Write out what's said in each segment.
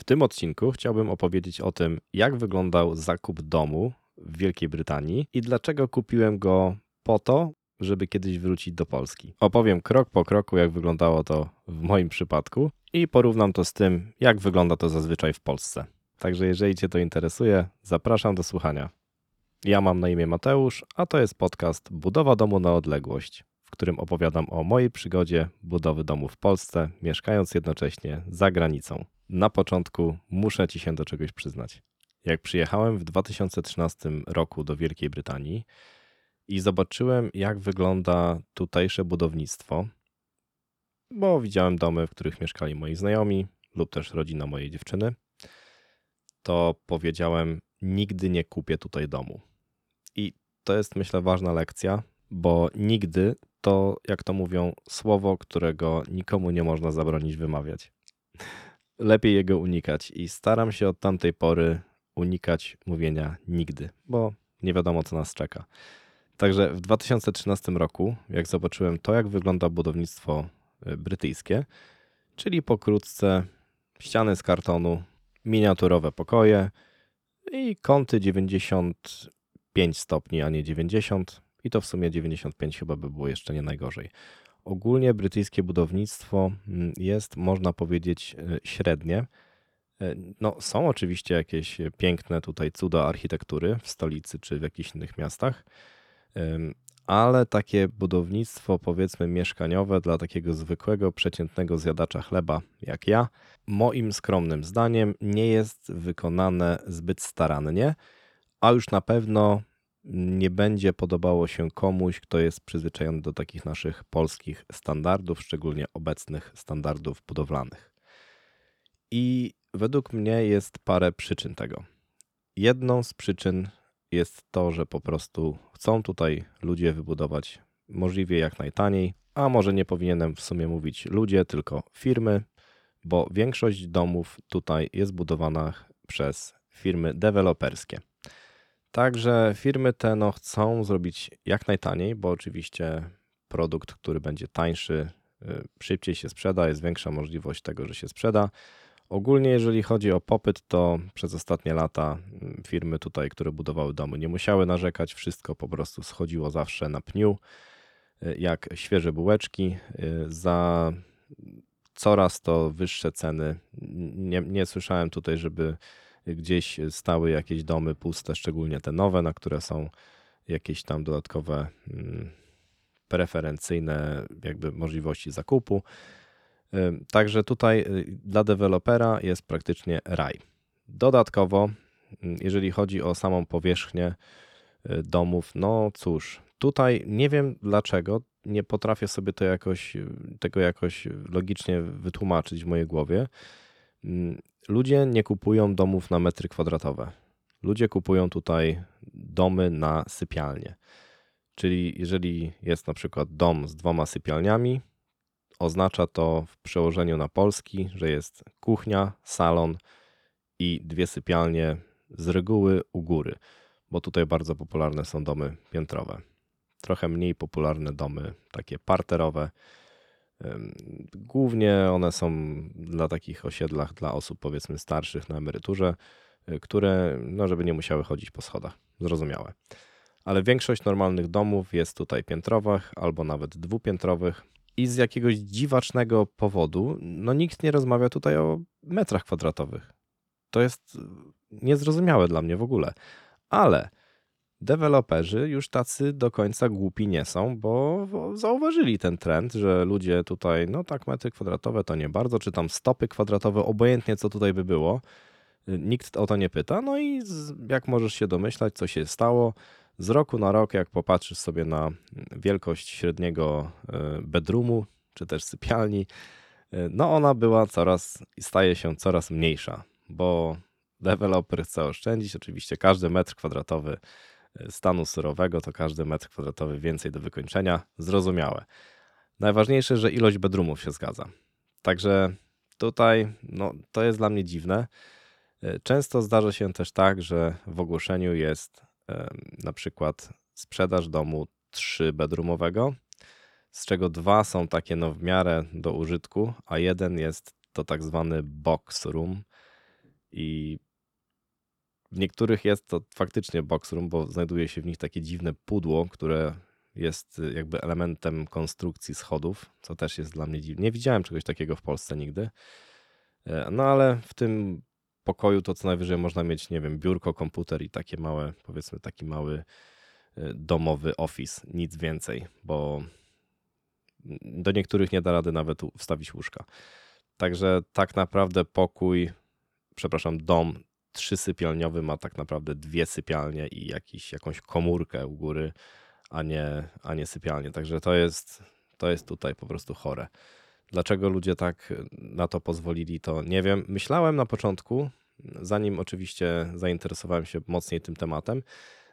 W tym odcinku chciałbym opowiedzieć o tym, jak wyglądał zakup domu w Wielkiej Brytanii i dlaczego kupiłem go po to, żeby kiedyś wrócić do Polski. Opowiem krok po kroku, jak wyglądało to w moim przypadku i porównam to z tym, jak wygląda to zazwyczaj w Polsce. Także jeżeli Cię to interesuje, zapraszam do słuchania. Ja mam na imię Mateusz, a to jest podcast Budowa domu na odległość, w którym opowiadam o mojej przygodzie budowy domu w Polsce, mieszkając jednocześnie za granicą. Na początku muszę Ci się do czegoś przyznać. Jak przyjechałem w 2013 roku do Wielkiej Brytanii i zobaczyłem, jak wygląda tutejsze budownictwo, bo widziałem domy, w których mieszkali moi znajomi lub też rodzina mojej dziewczyny, to powiedziałem: Nigdy nie kupię tutaj domu. I to jest, myślę, ważna lekcja, bo nigdy to, jak to mówią, słowo, którego nikomu nie można zabronić wymawiać. Lepiej jego unikać i staram się od tamtej pory unikać mówienia nigdy, bo nie wiadomo, co nas czeka. Także w 2013 roku, jak zobaczyłem to, jak wygląda budownictwo y, brytyjskie, czyli pokrótce ściany z kartonu, miniaturowe pokoje i kąty 95 stopni, a nie 90, i to w sumie 95 chyba by było jeszcze nie najgorzej. Ogólnie brytyjskie budownictwo mm, jest, można powiedzieć, y, średnie. Y, No, są oczywiście jakieś piękne tutaj cuda architektury w stolicy czy w jakichś innych miastach, ale takie budownictwo, powiedzmy, mieszkaniowe dla takiego zwykłego, przeciętnego zjadacza chleba jak ja, moim skromnym zdaniem, nie jest wykonane zbyt starannie, a już na pewno nie będzie podobało się komuś, kto jest przyzwyczajony do takich naszych polskich standardów, szczególnie obecnych standardów budowlanych. I według mnie jest parę przyczyn tego. Jedną z przyczyn jest to, że po prostu chcą tutaj ludzie wybudować możliwie jak najtaniej, a może nie powinienem w sumie mówić ludzie, tylko firmy, bo większość domów tutaj jest budowana przez firmy deweloperskie. Także firmy te no, chcą zrobić jak najtaniej, bo oczywiście produkt, który będzie tańszy, y, szybciej się sprzeda, jest większa możliwość tego, że się sprzeda. Ogólnie, jeżeli chodzi o popyt, to przez ostatnie lata mm, firmy tutaj, które budowały domy, nie musiały narzekać, wszystko po prostu schodziło zawsze na pniu, y, jak świeże bułeczki. y, Za coraz to wyższe ceny. Nie, nie słyszałem tutaj, żeby gdzieś stały jakieś domy puste, szczególnie te nowe, na które są jakieś tam dodatkowe mm, preferencyjne jakby możliwości zakupu. Także tutaj y, dla dewelopera jest praktycznie raj. Dodatkowo, mm, jeżeli chodzi o samą powierzchnię y, domów, no cóż, tutaj nie wiem dlaczego, nie potrafię sobie to jakoś, tego jakoś logicznie wytłumaczyć w mojej głowie. Mm, Ludzie nie kupują domów na metry kwadratowe. Ludzie kupują tutaj domy na sypialnie. Czyli jeżeli jest na przykład dom z dwoma sypialniami, oznacza to w przełożeniu na polski, że jest kuchnia, salon i dwie sypialnie z reguły u góry, bo tutaj bardzo popularne są domy piętrowe. Trochę mniej popularne domy takie parterowe. Głównie one są dla takich osiedlach dla osób powiedzmy starszych na emeryturze, y, które, no żeby nie musiały chodzić po schodach. Zrozumiałe. Ale większość normalnych domów jest tutaj piętrowych albo nawet dwupiętrowych i z jakiegoś dziwacznego powodu, no nikt nie rozmawia tutaj o metrach kwadratowych. To jest y, niezrozumiałe dla mnie w ogóle. Ale deweloperzy już tacy do końca głupi nie są, bo zauważyli ten trend, że ludzie tutaj, no tak, metry kwadratowe to nie bardzo, czy tam stopy kwadratowe, obojętnie co tutaj by było. y, Nikt o to nie pyta. No i jak możesz się domyślać, co się stało, z roku na rok, jak popatrzysz sobie na wielkość średniego y, bedroomu, czy też sypialni, y, no ona była coraz, staje się coraz mniejsza, bo deweloper chce oszczędzić. Oczywiście każdy metr kwadratowy stanu surowego to każdy metr kwadratowy więcej do wykończenia. Zrozumiałe. Najważniejsze, że ilość bedroomów się zgadza. Także tutaj no, to jest dla mnie dziwne. Y, Często zdarza się też tak, że w ogłoszeniu jest na przykład sprzedaż domu trzybedroomowego, z czego dwa są takie no w miarę do użytku, a jeden jest to tak zwany box room, I w niektórych jest to faktycznie box room, bo znajduje się w nich takie dziwne pudło, które jest jakby elementem konstrukcji schodów, co też jest dla mnie dziwne. Nie widziałem czegoś takiego w Polsce nigdy. E, no ale w tym pokoju to co najwyżej można mieć, nie wiem, biurko, komputer i takie małe, powiedzmy taki mały e, domowy office, nic więcej, bo do niektórych nie da rady nawet wstawić łóżka. Także tak naprawdę pokój, przepraszam, dom trzysypialniowy ma tak naprawdę dwie sypialnie i jakiś, jakąś komórkę u góry, a nie, a nie sypialnię. Także to jest, to jest tutaj po prostu chore. Dlaczego ludzie tak na to pozwolili, to nie wiem. Myślałem na początku, zanim oczywiście zainteresowałem się mocniej tym tematem,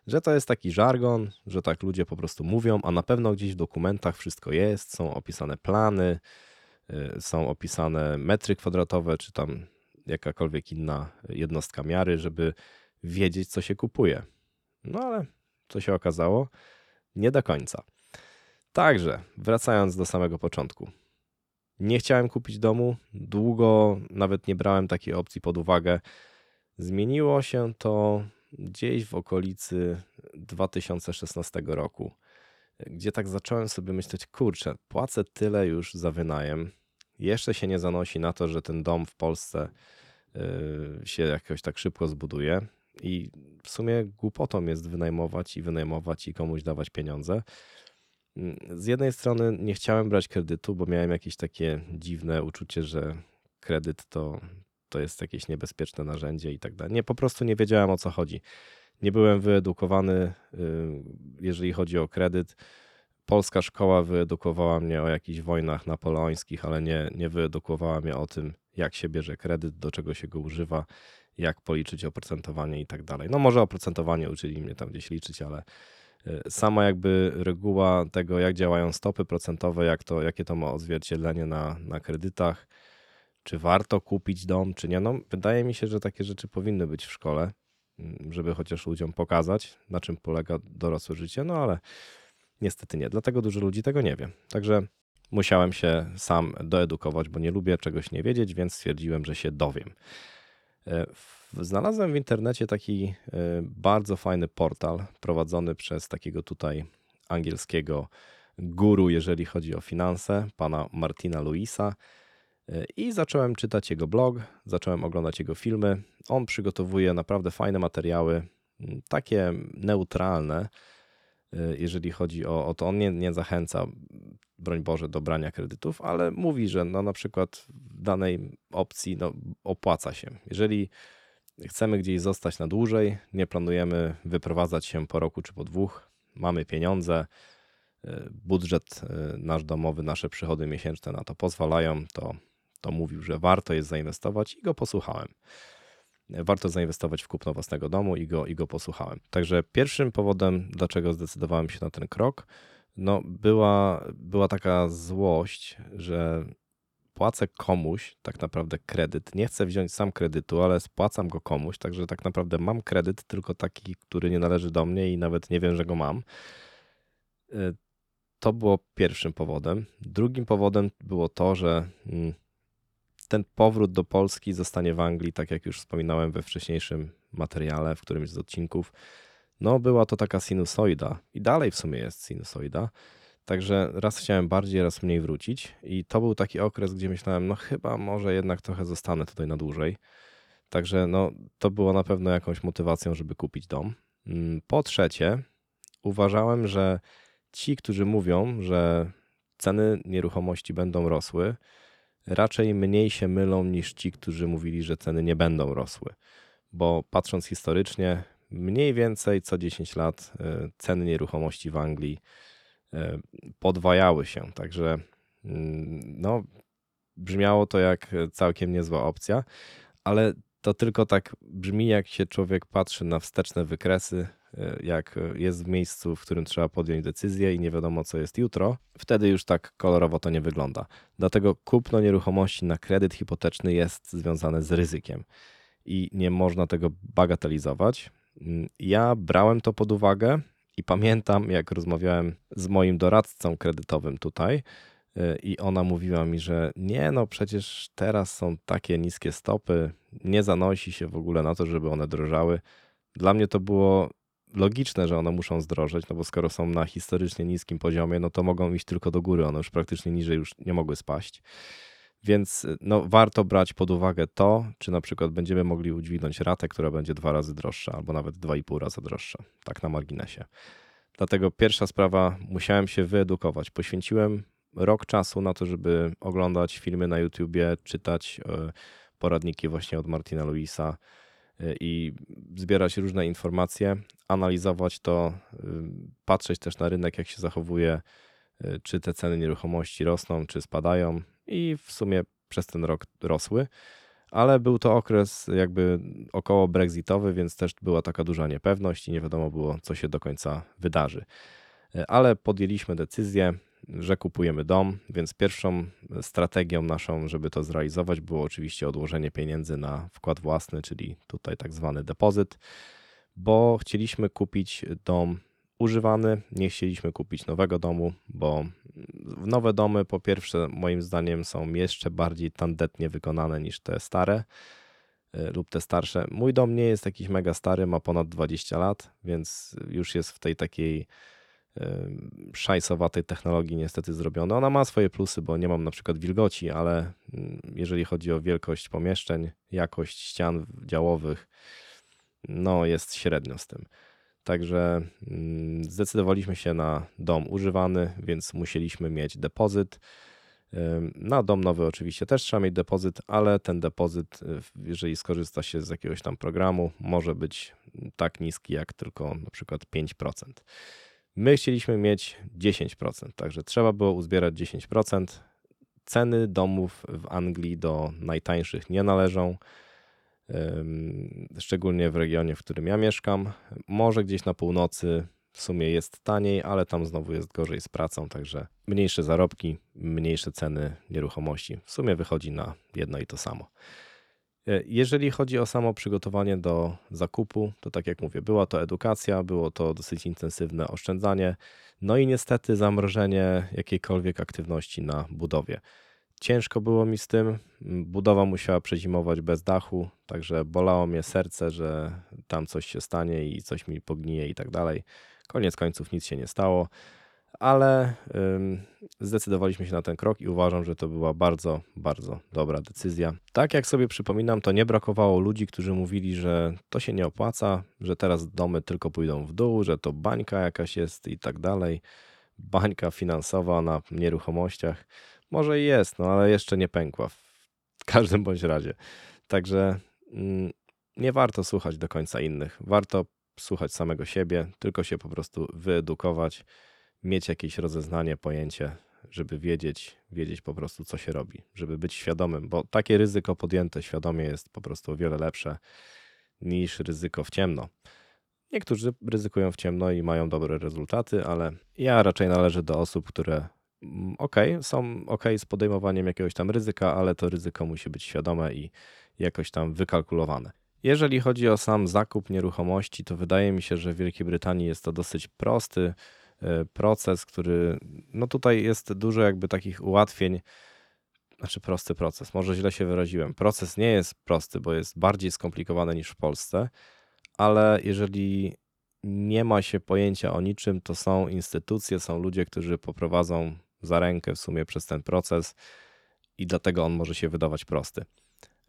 że to jest taki żargon, że tak ludzie po prostu mówią, a na pewno gdzieś w dokumentach wszystko jest, są opisane plany, y, są opisane metry kwadratowe, czy tam jakakolwiek inna jednostka miary, żeby wiedzieć, co się kupuje. No ale co się okazało? Nie do końca. Także, wracając do samego początku. Nie chciałem kupić domu, długo nawet nie brałem takiej opcji pod uwagę. Zmieniło się to gdzieś w okolicy 2016 roku, gdzie tak zacząłem sobie myśleć, kurczę, płacę tyle już za wynajem, jeszcze się nie zanosi na to, że ten dom w Polsce y, się jakoś tak szybko zbuduje i w sumie głupotą jest wynajmować i wynajmować i komuś dawać pieniądze. Z jednej strony nie chciałem brać kredytu, bo miałem jakieś takie dziwne uczucie, że kredyt to, to jest jakieś niebezpieczne narzędzie i tak dalej. Nie, po prostu nie wiedziałem o co chodzi. Nie byłem wyedukowany, y, jeżeli chodzi o kredyt. Polska szkoła wyedukowała mnie o jakichś wojnach napoleońskich, ale nie, nie wyedukowała mnie o tym, jak się bierze kredyt, do czego się go używa, jak policzyć oprocentowanie i tak dalej. No może oprocentowanie uczyli mnie tam gdzieś liczyć, ale y, sama jakby reguła tego, jak działają stopy procentowe, jak to, jakie to ma odzwierciedlenie na, na kredytach, czy warto kupić dom, czy nie. No, wydaje mi się, że takie rzeczy powinny być w szkole, mm, żeby chociaż ludziom pokazać, na czym polega dorosłe życie, no ale niestety nie. Dlatego dużo ludzi tego nie wie. Także musiałem się sam doedukować, bo nie lubię czegoś nie wiedzieć, więc stwierdziłem, że się dowiem. E, znalazłem w internecie taki e, bardzo fajny portal prowadzony przez takiego tutaj angielskiego guru, jeżeli chodzi o finanse, pana Martina Luisa. E, I zacząłem czytać jego blog, zacząłem oglądać jego filmy. On przygotowuje naprawdę fajne materiały, takie neutralne, jeżeli chodzi o, o to. On nie, nie zachęca, broń Boże, do brania kredytów, ale mówi, że no na przykład w danej opcji no, opłaca się. Jeżeli chcemy gdzieś zostać na dłużej, nie planujemy wyprowadzać się po roku czy po dwóch, mamy pieniądze, y, budżet y, nasz domowy, nasze przychody miesięczne na to pozwalają, to, to mówił, że warto jest zainwestować i go posłuchałem. Warto zainwestować w kupno własnego domu i go, i go posłuchałem. Także pierwszym powodem, dlaczego zdecydowałem się na ten krok, no była, była taka złość, że płacę komuś tak naprawdę kredyt. Nie chcę wziąć sam kredytu, ale spłacam go komuś, także tak naprawdę mam kredyt, tylko taki, który nie należy do mnie i nawet nie wiem, że go mam. Y, to było pierwszym powodem. Drugim powodem było to, że mm, ten powrót do Polski zostanie w Anglii, tak jak już wspominałem we wcześniejszym materiale, w którymś z odcinków. No, była to taka sinusoida i dalej w sumie jest sinusoida Także raz chciałem bardziej, raz mniej wrócić i to był taki okres, gdzie myślałem, no chyba może jednak trochę zostanę tutaj na dłużej. Także no, to było na pewno jakąś motywacją, żeby kupić dom. Mm, po trzecie, uważałem, że ci, którzy mówią, że ceny nieruchomości będą rosły, raczej mniej się mylą niż ci, którzy mówili, że ceny nie będą rosły. Bo patrząc historycznie, mniej więcej co 10 lat y, ceny nieruchomości w Anglii E, podwajały się. Także mm, no, brzmiało to jak całkiem niezła opcja, ale to tylko tak brzmi, jak się człowiek patrzy na wsteczne wykresy, e, jak jest w miejscu, w którym trzeba podjąć decyzję i nie wiadomo, co jest jutro, wtedy już tak kolorowo to nie wygląda. Dlatego kupno nieruchomości na kredyt hipoteczny jest związane z ryzykiem i nie można tego bagatelizować. Mm, ja brałem to pod uwagę, i pamiętam, jak rozmawiałem z moim doradcą kredytowym tutaj, i ona mówiła mi, że nie, no przecież teraz są takie niskie stopy, nie zanosi się w ogóle na to, żeby one drożały. Dla mnie to było logiczne, że one muszą zdrożeć, no bo skoro są na historycznie niskim poziomie, no to mogą iść tylko do góry, one już praktycznie niżej już nie mogły spaść. Więc no, warto brać pod uwagę to, czy na przykład będziemy mogli udźwignąć ratę, która będzie dwa razy droższa, albo nawet dwa i pół razy droższa, tak na marginesie. Dlatego pierwsza sprawa, musiałem się wyedukować. Poświęciłem rok czasu na to, żeby oglądać filmy na YouTubie, czytać e, poradniki właśnie od Martina Luisa e, i zbierać różne informacje, analizować to, e, patrzeć też na rynek, jak się zachowuje, czy te ceny nieruchomości rosną, czy spadają, i w sumie przez ten rok rosły. Ale był to okres jakby około brexitowy, więc też była taka duża niepewność i nie wiadomo było, co się do końca wydarzy. Ale podjęliśmy decyzję, że kupujemy dom, więc pierwszą strategią naszą, żeby to zrealizować, było oczywiście odłożenie pieniędzy na wkład własny, czyli tutaj tak zwany depozyt, bo chcieliśmy kupić dom używany. Nie chcieliśmy kupić nowego domu, bo nowe domy po pierwsze moim zdaniem są jeszcze bardziej tandetnie wykonane niż te stare e, lub te starsze. Mój dom nie jest jakiś mega stary, ma ponad 20 lat, więc już jest w tej takiej szajsowatej technologii niestety zrobione. Ona ma swoje plusy, bo nie mam na przykład wilgoci, ale mm, jeżeli chodzi o wielkość pomieszczeń, jakość ścian działowych, no jest średnio z tym. Także mm, zdecydowaliśmy się na dom używany, więc musieliśmy mieć depozyt. Na dom nowy oczywiście też trzeba mieć depozyt, ale ten depozyt, y, jeżeli skorzysta się z jakiegoś tam programu, może być tak niski jak tylko na przykład 5%. My chcieliśmy mieć 10%, także trzeba było uzbierać 10%. Ceny domów w Anglii do najtańszych nie należą szczególnie w regionie, w którym ja mieszkam. Może gdzieś na północy w sumie jest taniej, ale tam znowu jest gorzej z pracą, także mniejsze zarobki, mniejsze ceny nieruchomości. W sumie wychodzi na jedno i to samo. E, jeżeli chodzi o samo przygotowanie do zakupu, to tak jak mówię, była to edukacja, było to dosyć intensywne oszczędzanie, no i niestety zamrożenie jakiejkolwiek aktywności na budowie. Ciężko było mi z tym. Budowa musiała przezimować bez dachu, także bolało mnie serce, że tam coś się stanie i coś mi pognije i tak dalej. Koniec końców nic się nie stało, ale zdecydowaliśmy się na ten krok i uważam, że to była bardzo, bardzo dobra decyzja. Tak jak sobie przypominam, to nie brakowało ludzi, którzy mówili, że to się nie opłaca, że teraz domy tylko pójdą w dół, że to bańka jakaś jest i tak dalej. Bańka finansowa na nieruchomościach. Może jest, no ale jeszcze nie pękła w każdym bądź razie. Także mm, nie warto słuchać do końca innych. Warto słuchać samego siebie, tylko się po prostu wyedukować, mieć jakieś rozeznanie, pojęcie, żeby wiedzieć, wiedzieć po prostu, co się robi, żeby być świadomym, bo takie ryzyko podjęte świadomie jest po prostu o wiele lepsze niż ryzyko w ciemno. Niektórzy ryzykują w ciemno i mają dobre rezultaty, ale ja raczej należę do osób, które Mm, ok, są ok z podejmowaniem jakiegoś tam ryzyka, ale to ryzyko musi być świadome i jakoś tam wykalkulowane. Jeżeli chodzi o sam zakup nieruchomości, to wydaje mi się, że w Wielkiej Brytanii jest to dosyć prosty proces, który, no tutaj jest dużo jakby takich ułatwień, znaczy prosty proces, może źle się wyraziłem. Proces nie jest prosty, bo jest bardziej skomplikowany niż w Polsce, ale jeżeli nie ma się pojęcia o niczym, to są instytucje, są ludzie, którzy poprowadzą za rękę w sumie przez ten proces i dlatego on może się wydawać prosty.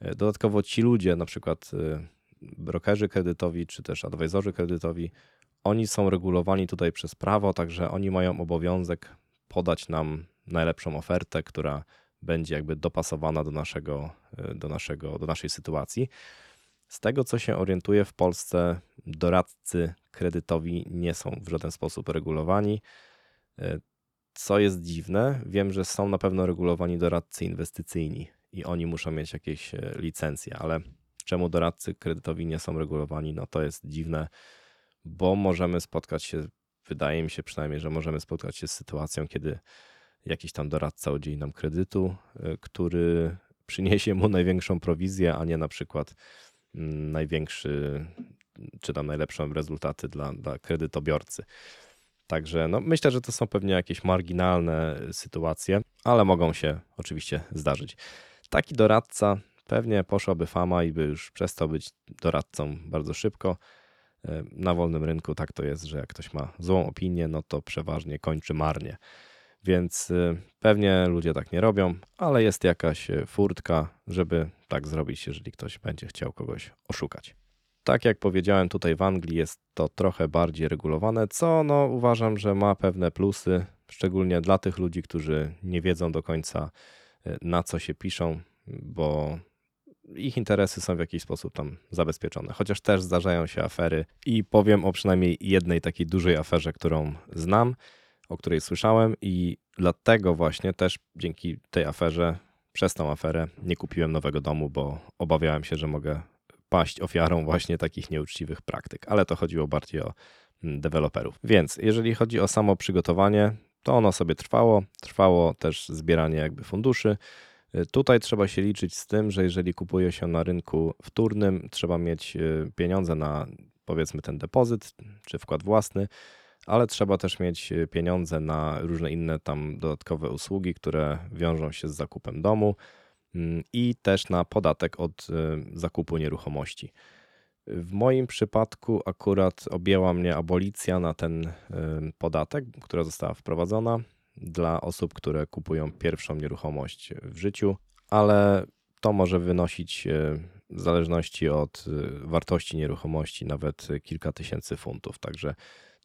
E, dodatkowo ci ludzie, na przykład e, brokerzy kredytowi czy też advisorzy kredytowi, oni są regulowani tutaj przez prawo, także oni mają obowiązek podać nam najlepszą ofertę, która będzie jakby dopasowana do naszego, e, do naszego, do naszej sytuacji. Z tego, co się orientuję w Polsce, doradcy kredytowi nie są w żaden sposób regulowani. Co jest dziwne, wiem, że są na pewno regulowani doradcy inwestycyjni i oni muszą mieć jakieś e, licencje, ale czemu doradcy kredytowi nie są regulowani, no to jest dziwne, bo możemy spotkać się, wydaje mi się przynajmniej, że możemy spotkać się z sytuacją, kiedy jakiś tam doradca udzieli nam kredytu, e, który przyniesie mu największą prowizję, a nie na przykład mm, największy, czy tam najlepsze rezultaty dla, dla kredytobiorcy. Także no, myślę, że to są pewnie jakieś marginalne sytuacje, ale mogą się oczywiście zdarzyć. Taki doradca pewnie poszłaby fama i by już przestał być doradcą bardzo szybko. E, na wolnym rynku tak to jest, że jak ktoś ma złą opinię, no to przeważnie kończy marnie. Więc e, pewnie ludzie tak nie robią, ale jest jakaś e, furtka, żeby tak zrobić, jeżeli ktoś będzie chciał kogoś oszukać. Tak jak powiedziałem, tutaj w Anglii jest to trochę bardziej regulowane, co no, uważam, że ma pewne plusy, szczególnie dla tych ludzi, którzy nie wiedzą do końca na co się piszą, bo ich interesy są w jakiś sposób tam zabezpieczone. Chociaż też zdarzają się afery i powiem o przynajmniej jednej takiej dużej aferze, którą znam, o której słyszałem i dlatego właśnie też dzięki tej aferze, przez tą aferę nie kupiłem nowego domu, bo obawiałem się, że mogę paść ofiarą właśnie takich nieuczciwych praktyk, ale to chodziło bardziej o mm, deweloperów. Więc jeżeli chodzi o samo przygotowanie, to ono sobie trwało, trwało też zbieranie jakby funduszy, tutaj trzeba się liczyć z tym, że jeżeli kupuje się na rynku wtórnym, trzeba mieć y, pieniądze na powiedzmy ten depozyt czy wkład własny, ale trzeba też mieć y, pieniądze na różne inne tam dodatkowe usługi, które wiążą się z zakupem domu mm, i też na podatek od zakupu nieruchomości. W moim przypadku akurat objęła mnie abolicja na ten podatek, która została wprowadzona dla osób, które kupują pierwszą nieruchomość w życiu, ale to może wynosić e, w zależności od e, wartości nieruchomości nawet kilka tysięcy funtów. Także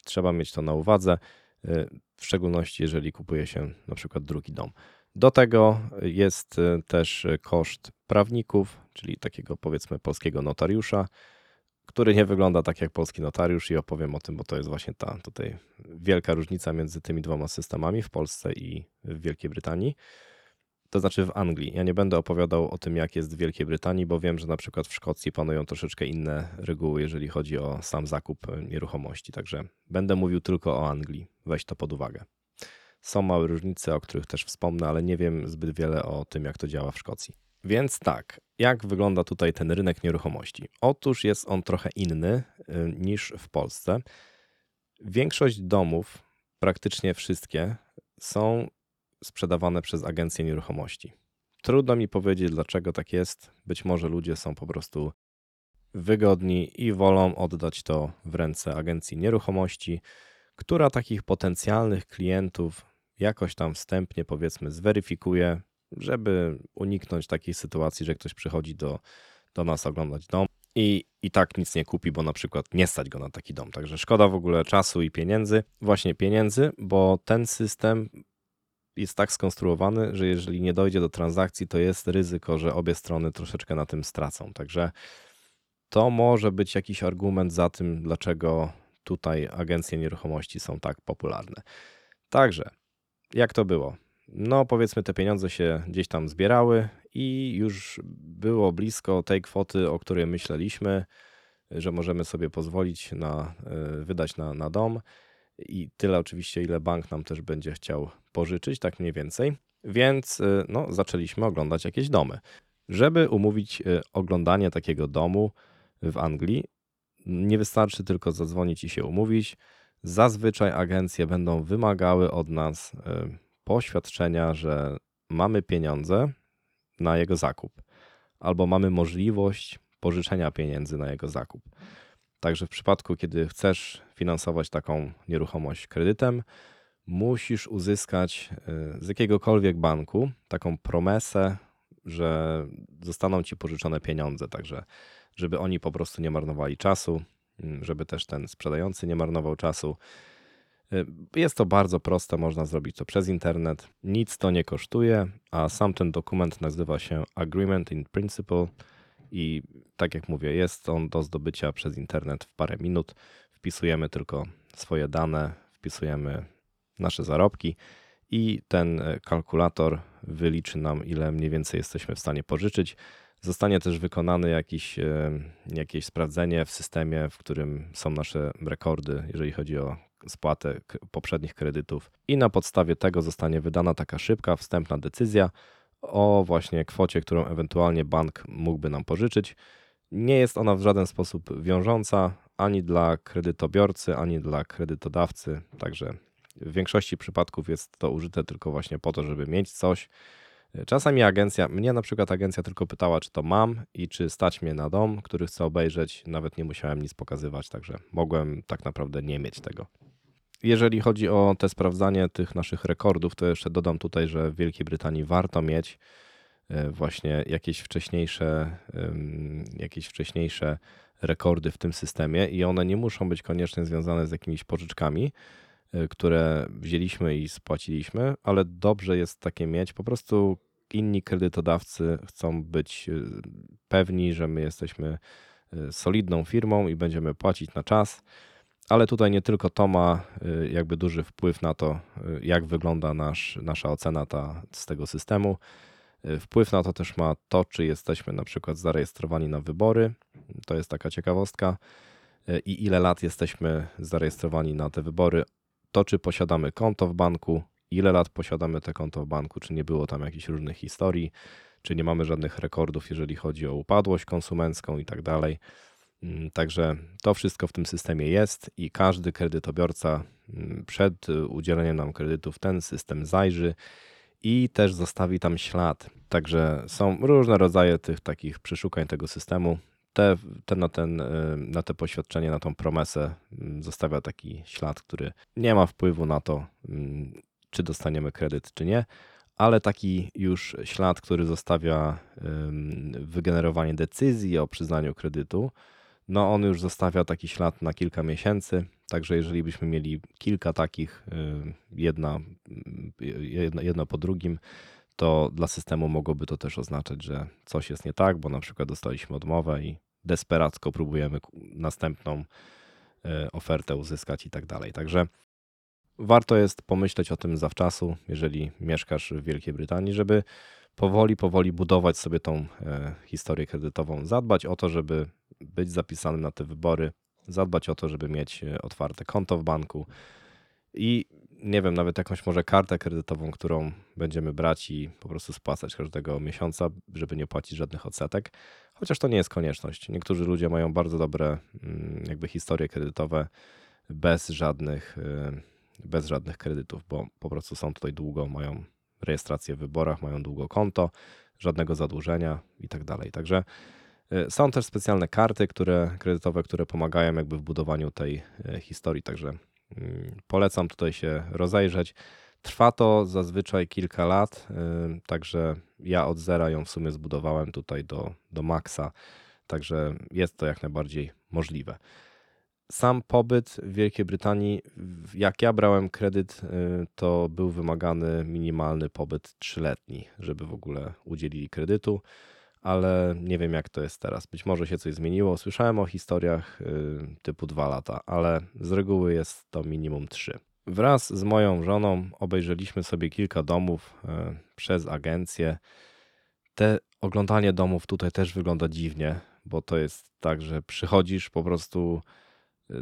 trzeba mieć to na uwadze, e, w szczególności jeżeli kupuje się na przykład drugi dom. Do tego jest też koszt prawników, czyli takiego powiedzmy polskiego notariusza, który nie wygląda tak jak polski notariusz i opowiem o tym, bo to jest właśnie ta tutaj wielka różnica między tymi dwoma systemami w Polsce i w Wielkiej Brytanii. To znaczy w Anglii. Ja nie będę opowiadał o tym, jak jest w Wielkiej Brytanii, bo wiem, że na przykład w Szkocji panują troszeczkę inne reguły, jeżeli chodzi o sam zakup nieruchomości. Także będę mówił tylko o Anglii. Weź to pod uwagę. Są małe różnice, o których też wspomnę, ale nie wiem zbyt wiele o tym, jak to działa w Szkocji. Więc tak, jak wygląda tutaj ten rynek nieruchomości? Otóż jest on trochę inny y, niż w Polsce. Większość domów, praktycznie wszystkie, są sprzedawane przez agencje nieruchomości. Trudno mi powiedzieć, dlaczego tak jest. Być może ludzie są po prostu wygodni i wolą oddać to w ręce agencji nieruchomości, która takich potencjalnych klientów jakoś tam wstępnie, powiedzmy, zweryfikuje, żeby uniknąć takiej sytuacji, że ktoś przychodzi do, do nas oglądać dom i, i tak nic nie kupi, bo na przykład nie stać go na taki dom. Także szkoda w ogóle czasu i pieniędzy, właśnie pieniędzy, bo ten system jest tak skonstruowany, że jeżeli nie dojdzie do transakcji, to jest ryzyko, że obie strony troszeczkę na tym stracą. Także to może być jakiś argument za tym, dlaczego tutaj agencje nieruchomości są tak popularne. Także, jak to było? No powiedzmy te pieniądze się gdzieś tam zbierały i już było blisko tej kwoty, o której myśleliśmy, że możemy sobie pozwolić na, e, wydać na, na dom i tyle oczywiście, ile bank nam też będzie chciał pożyczyć, tak mniej więcej. Więc e, no, zaczęliśmy oglądać jakieś domy. Żeby umówić e, oglądanie takiego domu w Anglii, nie wystarczy tylko zadzwonić i się umówić. Zazwyczaj agencje będą wymagały od nas poświadczenia, że mamy pieniądze na jego zakup, albo mamy możliwość pożyczenia pieniędzy na jego zakup. Także w przypadku, kiedy chcesz finansować taką nieruchomość kredytem, musisz uzyskać y, z jakiegokolwiek banku taką promesę, że zostaną ci pożyczone pieniądze, także żeby oni po prostu nie marnowali czasu, mm, żeby też ten sprzedający nie marnował czasu. Y, jest to bardzo proste, można zrobić to przez internet. Nic to nie kosztuje, a sam ten dokument nazywa się Agreement in Principle i tak jak mówię, jest on do zdobycia przez internet w parę minut. Wpisujemy tylko swoje dane, wpisujemy nasze zarobki i ten e, kalkulator wyliczy nam, ile mniej więcej jesteśmy w stanie pożyczyć. Zostanie też wykonane jakiś, e, jakieś sprawdzenie w systemie, w którym są nasze rekordy, jeżeli chodzi o spłatę poprzednich kredytów i na podstawie tego zostanie wydana taka szybka, wstępna decyzja o właśnie kwocie, którą ewentualnie bank mógłby nam pożyczyć. Nie jest ona w żaden sposób wiążąca ani dla kredytobiorcy, ani dla kredytodawcy, także W większości przypadków jest to użyte tylko właśnie po to, żeby mieć coś. Czasami agencja, mnie na przykład agencja tylko pytała, czy to mam i czy stać mnie na dom, który chcę obejrzeć. Nawet nie musiałem nic pokazywać, także mogłem tak naprawdę nie mieć tego. Jeżeli chodzi o te sprawdzanie tych naszych rekordów, to jeszcze dodam tutaj, że w Wielkiej Brytanii warto mieć e, właśnie jakieś wcześniejsze, jakieś wcześniejsze rekordy w tym systemie i one nie muszą być koniecznie związane z jakimiś pożyczkami, e, które wzięliśmy i spłaciliśmy, ale dobrze jest takie mieć. Po prostu inni kredytodawcy chcą być e, pewni, że my jesteśmy solidną firmą i będziemy płacić na czas ale tutaj nie tylko to ma y, jakby duży wpływ na to, y, jak wygląda nasz, nasza ocena ta, z tego systemu. Y, wpływ na to też ma to, czy jesteśmy na przykład zarejestrowani na wybory. To jest taka ciekawostka. I ile lat jesteśmy zarejestrowani na te wybory. To, czy posiadamy konto w banku, ile lat posiadamy te konto w banku, czy nie było tam jakichś różnych historii, czy nie mamy żadnych rekordów, jeżeli chodzi o upadłość konsumencką i tak dalej. Mm, także to wszystko w tym systemie jest i każdy kredytobiorca mm, przed udzieleniem nam kredytu w ten system zajrzy i też zostawi tam ślad. Także są różne rodzaje tych takich przeszukań tego systemu. Te, te na, ten, y, na te poświadczenie, na tą promesę mm, zostawia taki ślad, który nie ma wpływu na to, czy dostaniemy kredyt, czy nie, ale taki już ślad, który zostawia wygenerowanie decyzji o przyznaniu kredytu, no on już zostawia taki ślad na kilka miesięcy. Także jeżeli byśmy mieli kilka takich, y, jedna, y, jedno, jedno po drugim, to dla systemu mogłoby to też oznaczać, że coś jest nie tak, bo na przykład dostaliśmy odmowę i desperacko próbujemy następną y, ofertę uzyskać i tak dalej. Także warto jest pomyśleć o tym zawczasu, jeżeli mieszkasz w Wielkiej Brytanii, żeby powoli, powoli budować sobie tą historię kredytową, zadbać o to, żeby być zapisanym na te wybory, zadbać o to, żeby mieć e, otwarte konto w banku i nie wiem, nawet jakąś może kartę kredytową, którą będziemy brać i po prostu spłacać każdego miesiąca, żeby nie płacić żadnych odsetek. Chociaż to nie jest konieczność. Niektórzy ludzie mają bardzo dobre mm, jakby historie kredytowe bez żadnych, e, bez żadnych kredytów, bo po prostu są tutaj długo, mają rejestrację w wyborach, mają długo konto, żadnego zadłużenia i tak dalej. Także E, są też specjalne karty które, kredytowe, które pomagają jakby w budowaniu tej e, historii, także mm, polecam tutaj się rozejrzeć. Trwa to zazwyczaj kilka lat, e, także ja od zera ją w sumie zbudowałem tutaj do, do maksa, także jest to jak najbardziej możliwe. Sam pobyt w Wielkiej Brytanii, jak ja brałem kredyt, to był wymagany minimalny pobyt trzyletni, żeby w ogóle udzielili kredytu ale nie wiem jak to jest teraz. Być może się coś zmieniło. Słyszałem o historiach y, typu dwa lata, ale z reguły jest to minimum trzy. Wraz z moją żoną obejrzeliśmy sobie kilka domów y, przez agencję. Te oglądanie domów tutaj też wygląda dziwnie, bo to jest tak, że przychodzisz po prostu y,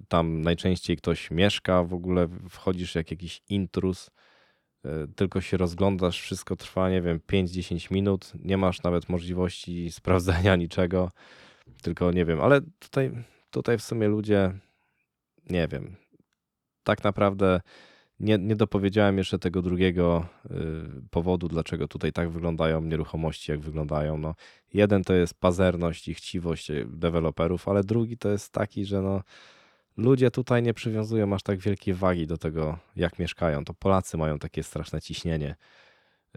tam najczęściej ktoś mieszka, w ogóle wchodzisz jak jakiś intrus E, tylko się rozglądasz, wszystko trwa, nie wiem, 5-10 minut, nie masz nawet możliwości sprawdzenia niczego, tylko nie wiem, ale tutaj, tutaj w sumie ludzie, nie wiem, tak naprawdę nie, nie dopowiedziałem jeszcze tego drugiego y, powodu, dlaczego tutaj tak wyglądają nieruchomości, jak wyglądają. No, jeden to jest pazerność i chciwość deweloperów, ale drugi to jest taki, że no, ludzie tutaj nie przywiązują aż tak wielkiej wagi do tego, jak mieszkają. To Polacy mają takie straszne ciśnienie,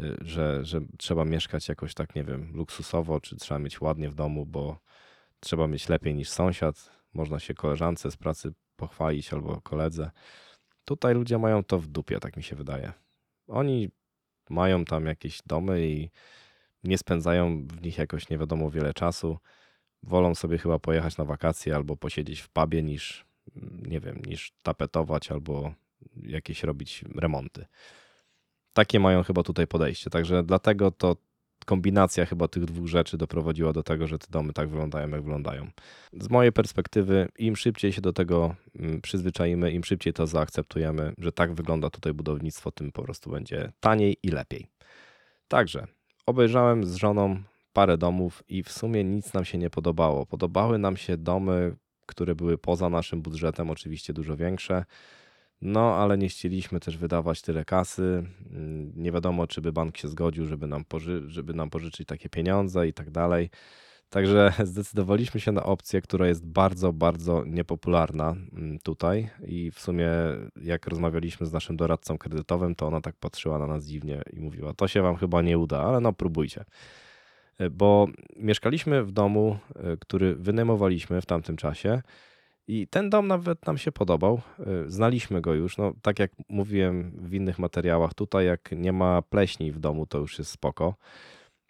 y, że, że trzeba mieszkać jakoś tak, nie wiem, luksusowo, czy trzeba mieć ładnie w domu, bo trzeba mieć lepiej niż sąsiad. Można się koleżance z pracy pochwalić albo koledze. Tutaj ludzie mają to w dupie, tak mi się wydaje. Oni mają tam jakieś domy i nie spędzają w nich jakoś nie wiadomo wiele czasu. Wolą sobie chyba pojechać na wakacje albo posiedzieć w pubie niż nie wiem, niż tapetować albo jakieś robić remonty. Takie mają chyba tutaj podejście. Także dlatego to kombinacja chyba tych dwóch rzeczy doprowadziła do tego, że te domy tak wyglądają, jak wyglądają. Z mojej perspektywy, im szybciej się do tego mm, przyzwyczaimy, im szybciej to zaakceptujemy, że tak wygląda tutaj budownictwo, tym po prostu będzie taniej i lepiej. Także obejrzałem z żoną parę domów i w sumie nic nam się nie podobało. Podobały nam się domy, które były poza naszym budżetem, oczywiście dużo większe. No, ale nie chcieliśmy też wydawać tyle kasy. Nie wiadomo, czy by bank się zgodził, żeby nam, poży żeby nam pożyczyć takie pieniądze i tak dalej. Także zdecydowaliśmy się na opcję, która jest bardzo, bardzo niepopularna mm, tutaj. I w sumie, jak rozmawialiśmy z naszym doradcą kredytowym, to ona tak patrzyła na nas dziwnie i mówiła: To się wam chyba nie uda, ale no próbujcie. E, bo mieszkaliśmy w domu, e, który wynajmowaliśmy w tamtym czasie. I ten dom nawet nam się podobał. E, znaliśmy go już. No, tak jak mówiłem w innych materiałach, tutaj jak nie ma pleśni w domu, to już jest spoko.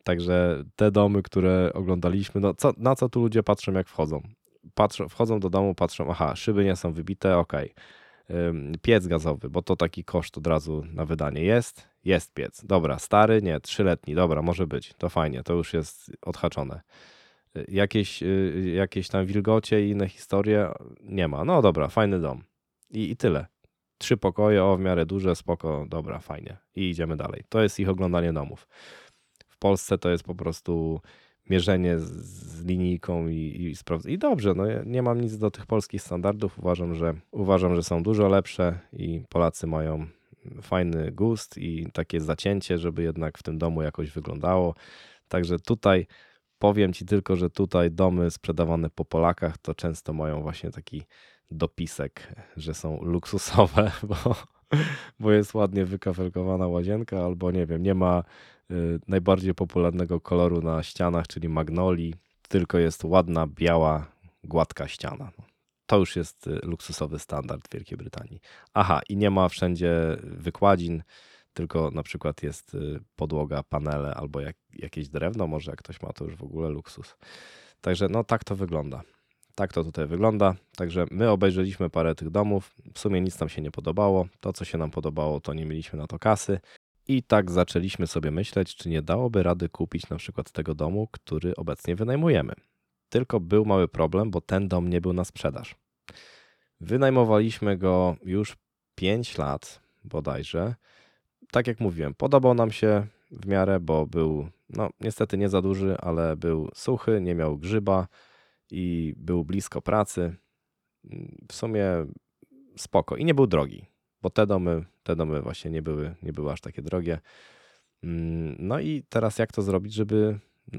Także te domy, które oglądaliśmy, no co, na co tu ludzie patrzą, jak wchodzą? Patrzą, wchodzą do domu, patrzą, aha, szyby nie są wybite, ok. Piec gazowy, bo to taki koszt od razu na wydanie jest. Jest piec. Dobra, stary, nie, trzyletni, dobra, może być. To fajnie, to już jest odhaczone. Y, jakieś, y, jakieś tam wilgocie i inne historie nie ma. No dobra, fajny dom. I, I tyle. Trzy pokoje, o w miarę duże, spoko, dobra, fajnie. I idziemy dalej. To jest ich oglądanie domów. Polsce to jest po prostu mierzenie z, z linijką i, i. I dobrze, no nie mam nic do tych polskich standardów. Uważam, że uważam, że są dużo lepsze i Polacy mają fajny gust i takie zacięcie, żeby jednak w tym domu jakoś wyglądało. Także tutaj powiem ci tylko, że tutaj domy sprzedawane po Polakach to często mają właśnie taki dopisek, że są luksusowe, bo, bo jest ładnie wykafelkowana łazienka, albo nie wiem, nie ma najbardziej popularnego koloru na ścianach, czyli magnolii, tylko jest ładna, biała, gładka ściana. To już jest y, luksusowy standard Wielkiej Brytanii. Aha, i nie ma wszędzie wykładzin, tylko na przykład jest y, podłoga, panele albo jak, jakieś drewno, może jak ktoś ma to już w ogóle luksus. Także no tak to wygląda. Tak to tutaj wygląda. Także my obejrzeliśmy parę tych domów. W sumie nic nam się nie podobało. To, co się nam podobało, to nie mieliśmy na to kasy. I tak zaczęliśmy sobie myśleć, czy nie dałoby rady kupić na przykład tego domu, który obecnie wynajmujemy. Tylko był mały problem, bo ten dom nie był na sprzedaż. Wynajmowaliśmy go już 5 lat bodajże. Tak jak mówiłem, podobał nam się w miarę, bo był, no niestety nie za duży, ale był suchy, nie miał grzyba i był blisko pracy. W sumie spoko i nie był drogi bo te domy, te domy właśnie nie były, nie były aż takie drogie. Mm, no i teraz jak to zrobić, żeby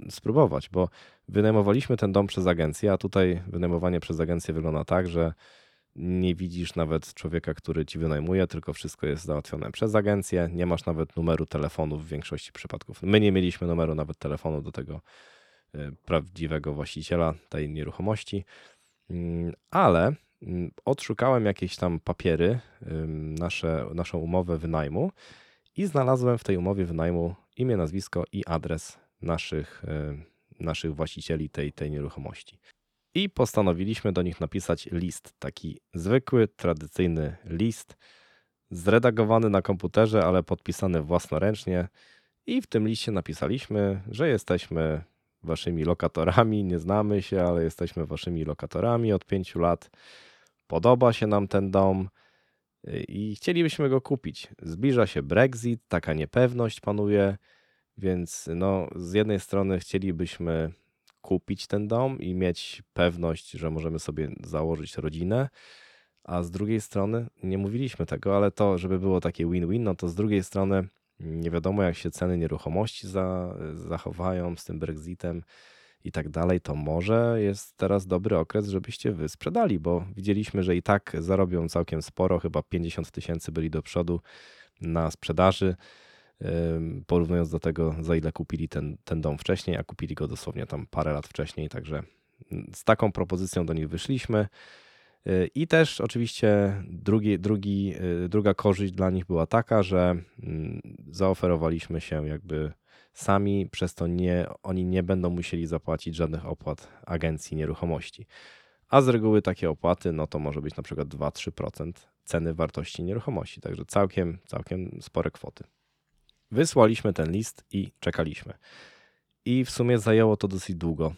spróbować, bo wynajmowaliśmy ten dom przez agencję, a tutaj wynajmowanie przez agencję wygląda tak, że nie widzisz nawet człowieka, który ci wynajmuje, tylko wszystko jest załatwione przez agencję. Nie masz nawet numeru telefonu w większości przypadków. My nie mieliśmy numeru nawet telefonu do tego y, prawdziwego właściciela tej nieruchomości, mm, ale odszukałem jakieś tam papiery, nasze, naszą umowę wynajmu i znalazłem w tej umowie wynajmu imię, nazwisko i adres naszych, naszych właścicieli tej, tej nieruchomości. I postanowiliśmy do nich napisać list, taki zwykły, tradycyjny list, zredagowany na komputerze, ale podpisany własnoręcznie. I w tym liście napisaliśmy, że jesteśmy waszymi lokatorami, nie znamy się, ale jesteśmy waszymi lokatorami od pięciu lat Podoba się nam ten dom y, i chcielibyśmy go kupić. Zbliża się Brexit, taka niepewność panuje, więc no, z jednej strony chcielibyśmy kupić ten dom i mieć pewność, że możemy sobie założyć rodzinę, a z drugiej strony, nie mówiliśmy tego, ale to, żeby było takie win-win, no to z drugiej strony nie wiadomo, jak się ceny nieruchomości za, zachowają z tym Brexitem i tak dalej, to może jest teraz dobry okres, żebyście wy sprzedali, bo widzieliśmy, że i tak zarobią całkiem sporo, chyba 50 tysięcy byli do przodu na sprzedaży, porównując do tego, za ile kupili ten, ten dom wcześniej, a kupili go dosłownie tam parę lat wcześniej, także z taką propozycją do nich wyszliśmy. Y, I też oczywiście drugi, drugi, y, druga korzyść dla nich była taka, że mm, zaoferowaliśmy się jakby sami, przez to nie, oni nie będą musieli zapłacić żadnych opłat agencji nieruchomości. A z reguły takie opłaty, no to może być na przykład 2-3% ceny wartości nieruchomości, także całkiem, całkiem spore kwoty. Wysłaliśmy ten list i czekaliśmy. I w sumie zajęło to dosyć długo.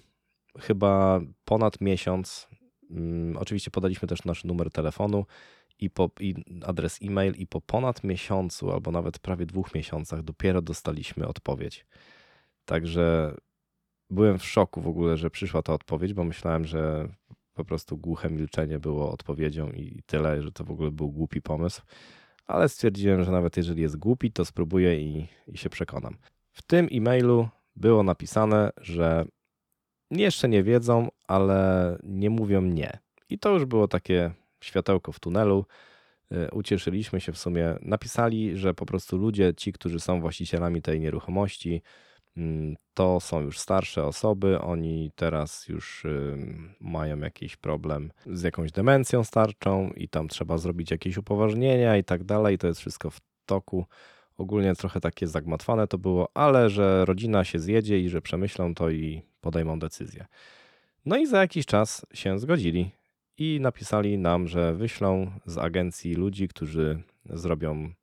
Chyba ponad miesiąc. Hmm, oczywiście podaliśmy też nasz numer telefonu i, po, i adres e-mail i po ponad miesiącu albo nawet prawie dwóch miesiącach dopiero dostaliśmy odpowiedź. Także byłem w szoku w ogóle, że przyszła ta odpowiedź, bo myślałem, że po prostu głuche milczenie było odpowiedzią i tyle, że to w ogóle był głupi pomysł. Ale stwierdziłem, że nawet jeżeli jest głupi, to spróbuję i, i się przekonam. W tym e-mailu było napisane, że jeszcze nie wiedzą, ale nie mówią nie. I to już było takie światełko w tunelu. Y, ucieszyliśmy się w sumie. Napisali, że po prostu ludzie, ci, którzy są właścicielami tej nieruchomości, mm, to są już starsze osoby. Oni teraz już mają jakiś problem z jakąś demencją starczą i tam trzeba zrobić jakieś upoważnienia i tak dalej. To jest wszystko w toku. Ogólnie trochę takie zagmatwane to było, ale że rodzina się zjedzie i że przemyślą to i podejmą decyzję. No i za jakiś czas się zgodzili i napisali nam, że wyślą z agencji ludzi, którzy zrobią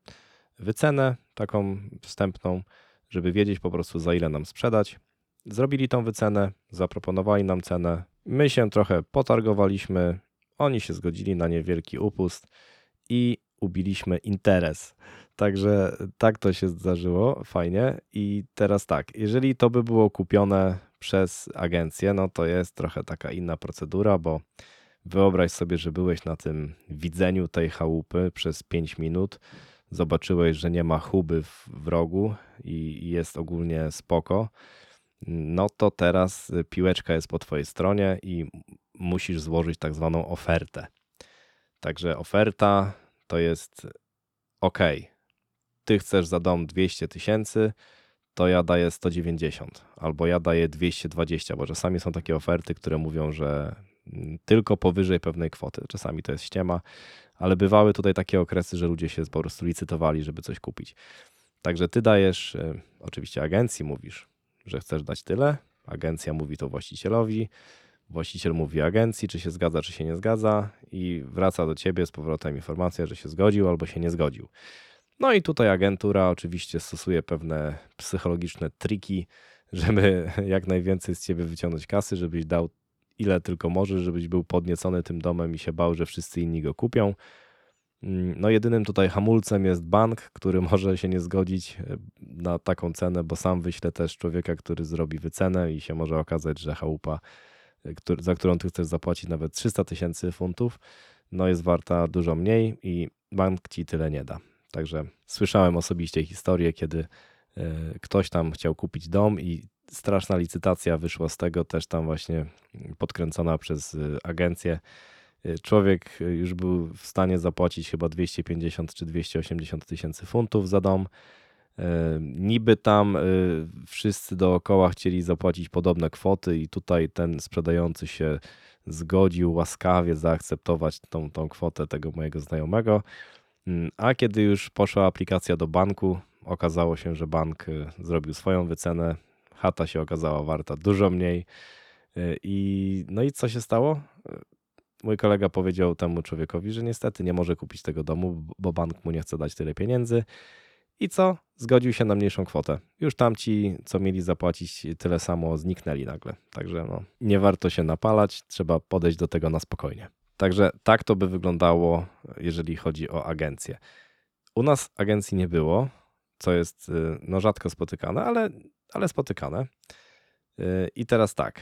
wycenę taką wstępną, żeby wiedzieć po prostu za ile nam sprzedać. Zrobili tą wycenę, zaproponowali nam cenę. My się trochę potargowaliśmy, oni się zgodzili na niewielki upust i ubiliśmy interes. Także tak to się zdarzyło, fajnie. I teraz tak, jeżeli to by było kupione przez agencję, no to jest trochę taka inna procedura, bo wyobraź sobie, że byłeś na tym widzeniu tej chałupy przez 5 minut, zobaczyłeś, że nie ma chuby w rogu i jest ogólnie spoko, no to teraz piłeczka jest po twojej stronie i musisz złożyć tak zwaną ofertę. Także oferta to jest ok, ty chcesz za dom 200 tysięcy, to ja daję 190 albo ja daję 220, bo czasami są takie oferty, które mówią, że tylko powyżej pewnej kwoty. Czasami to jest ściema, ale bywały tutaj takie okresy, że ludzie się po prostu licytowali, żeby coś kupić. Także ty dajesz, y, oczywiście agencji mówisz, że chcesz dać tyle, agencja mówi to właścicielowi, właściciel mówi agencji, czy się zgadza, czy się nie zgadza i wraca do ciebie z powrotem informacja, że się zgodził albo się nie zgodził. No i tutaj agentura oczywiście stosuje pewne psychologiczne triki, żeby jak najwięcej z ciebie wyciągnąć kasy, żebyś dał ile tylko możesz, żebyś był podniecony tym domem i się bał, że wszyscy inni go kupią. Mm, no jedynym tutaj hamulcem jest bank, który może się nie zgodzić e, na taką cenę, bo sam wyśle też człowieka, który zrobi wycenę i się może okazać, że chałupa, e, za którą ty chcesz zapłacić nawet 300 tysięcy funtów, no jest warta dużo mniej i bank ci tyle nie da. Także słyszałem osobiście historię, kiedy e, ktoś tam chciał kupić dom i straszna licytacja wyszła z tego, też tam właśnie podkręcona przez e, agencję. E, człowiek już był w stanie zapłacić chyba 250 czy 280 tysięcy funtów za dom. Niby tam wszyscy dookoła chcieli zapłacić podobne kwoty, i tutaj ten sprzedający się zgodził łaskawie zaakceptować tą, tą kwotę tego mojego znajomego. Mm, a kiedy już poszła aplikacja do banku, okazało się, że bank y, zrobił swoją wycenę. Chata się okazała warta dużo mniej. Y, I no i co się stało? Y, mój kolega powiedział temu człowiekowi, że niestety nie może kupić tego domu, bo bank mu nie chce dać tyle pieniędzy. I co? Zgodził się na mniejszą kwotę. Już tamci, co mieli zapłacić tyle samo, zniknęli nagle. Także no, nie warto się napalać, trzeba podejść do tego na spokojnie. Także tak to by wyglądało, jeżeli chodzi o agencję. U nas agencji nie było, co jest y, no, rzadko spotykane, ale, ale spotykane. Y, I teraz tak.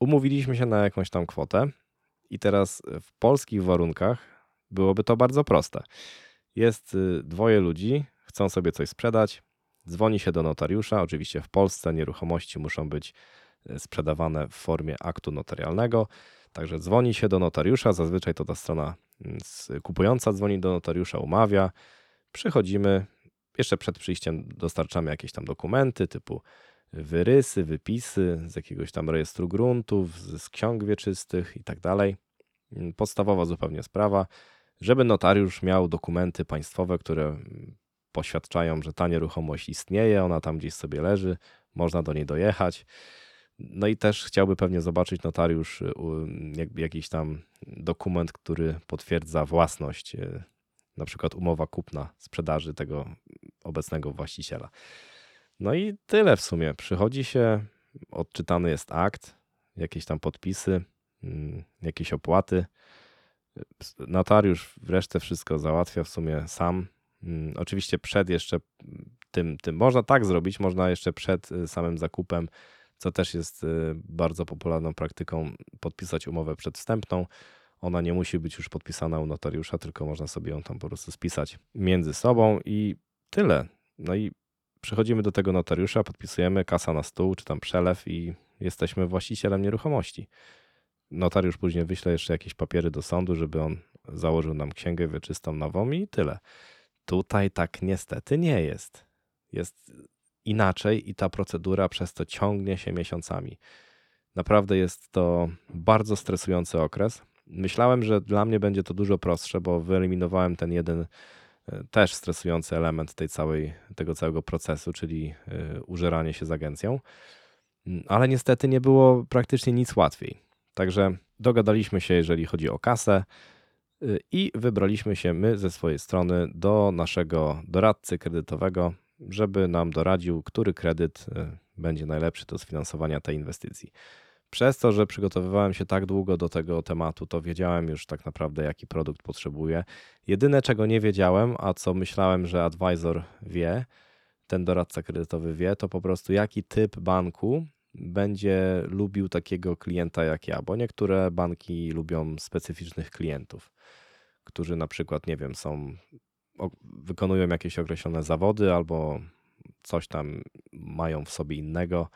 Umówiliśmy się na jakąś tam kwotę, i teraz w polskich warunkach byłoby to bardzo proste. Jest y, dwoje ludzi, chcą sobie coś sprzedać, dzwoni się do notariusza. Oczywiście w Polsce nieruchomości muszą być sprzedawane w formie aktu notarialnego. Także dzwoni się do notariusza, zazwyczaj to ta strona mm, kupująca dzwoni do notariusza, umawia. Przychodzimy, jeszcze przed przyjściem dostarczamy jakieś tam dokumenty typu wyrysy, wypisy z jakiegoś tam rejestru gruntów, z ksiąg wieczystych i tak dalej. Mm, podstawowa zupełnie sprawa, żeby notariusz miał dokumenty państwowe, które mm, poświadczają, że ta nieruchomość istnieje, ona tam gdzieś sobie leży, można do niej dojechać. No i też chciałby pewnie zobaczyć notariusz y, jakiś tam dokument, który potwierdza własność, y, na przykład umowa kupna sprzedaży tego obecnego właściciela. No i tyle w sumie. Przychodzi się, odczytany jest akt, jakieś tam podpisy, mm, jakieś opłaty. Notariusz wreszcie wszystko załatwia w sumie sam. Mm, oczywiście przed jeszcze tym, tym można tak zrobić, można jeszcze przed y, samym zakupem To też jest y, bardzo popularną praktyką podpisać umowę przedwstępną. Ona nie musi być już podpisana u notariusza, tylko można sobie ją tam po prostu spisać między sobą i tyle. No i przychodzimy do tego notariusza, podpisujemy kasa na stół, czy tam przelew i jesteśmy właścicielem nieruchomości. Notariusz później wyśle jeszcze jakieś papiery do sądu, żeby on założył nam księgę wieczystą nową i tyle. Tutaj tak niestety nie jest. Jest inaczej i ta procedura przez to ciągnie się miesiącami. Naprawdę jest to bardzo stresujący okres. Myślałem, że dla mnie będzie to dużo prostsze, bo wyeliminowałem ten jeden też stresujący element tej całej, tego całego procesu, czyli e, użeranie się z agencją. Mm, ale niestety nie było praktycznie nic łatwiej. Także dogadaliśmy się, jeżeli chodzi o kasę, y, i wybraliśmy się my ze swojej strony do naszego doradcy kredytowego, żeby nam doradził, który kredyt y, będzie najlepszy do sfinansowania tej inwestycji. Przez to, że przygotowywałem się tak długo do tego tematu, to wiedziałem już tak naprawdę, jaki produkt potrzebuję. Jedyne, czego nie wiedziałem, a co myślałem, że advisor wie, ten doradca kredytowy wie, to po prostu jaki typ banku będzie lubił takiego klienta jak ja, bo niektóre banki lubią specyficznych klientów, którzy na przykład, nie wiem, są, wykonują jakieś określone zawody albo coś tam mają w sobie innego.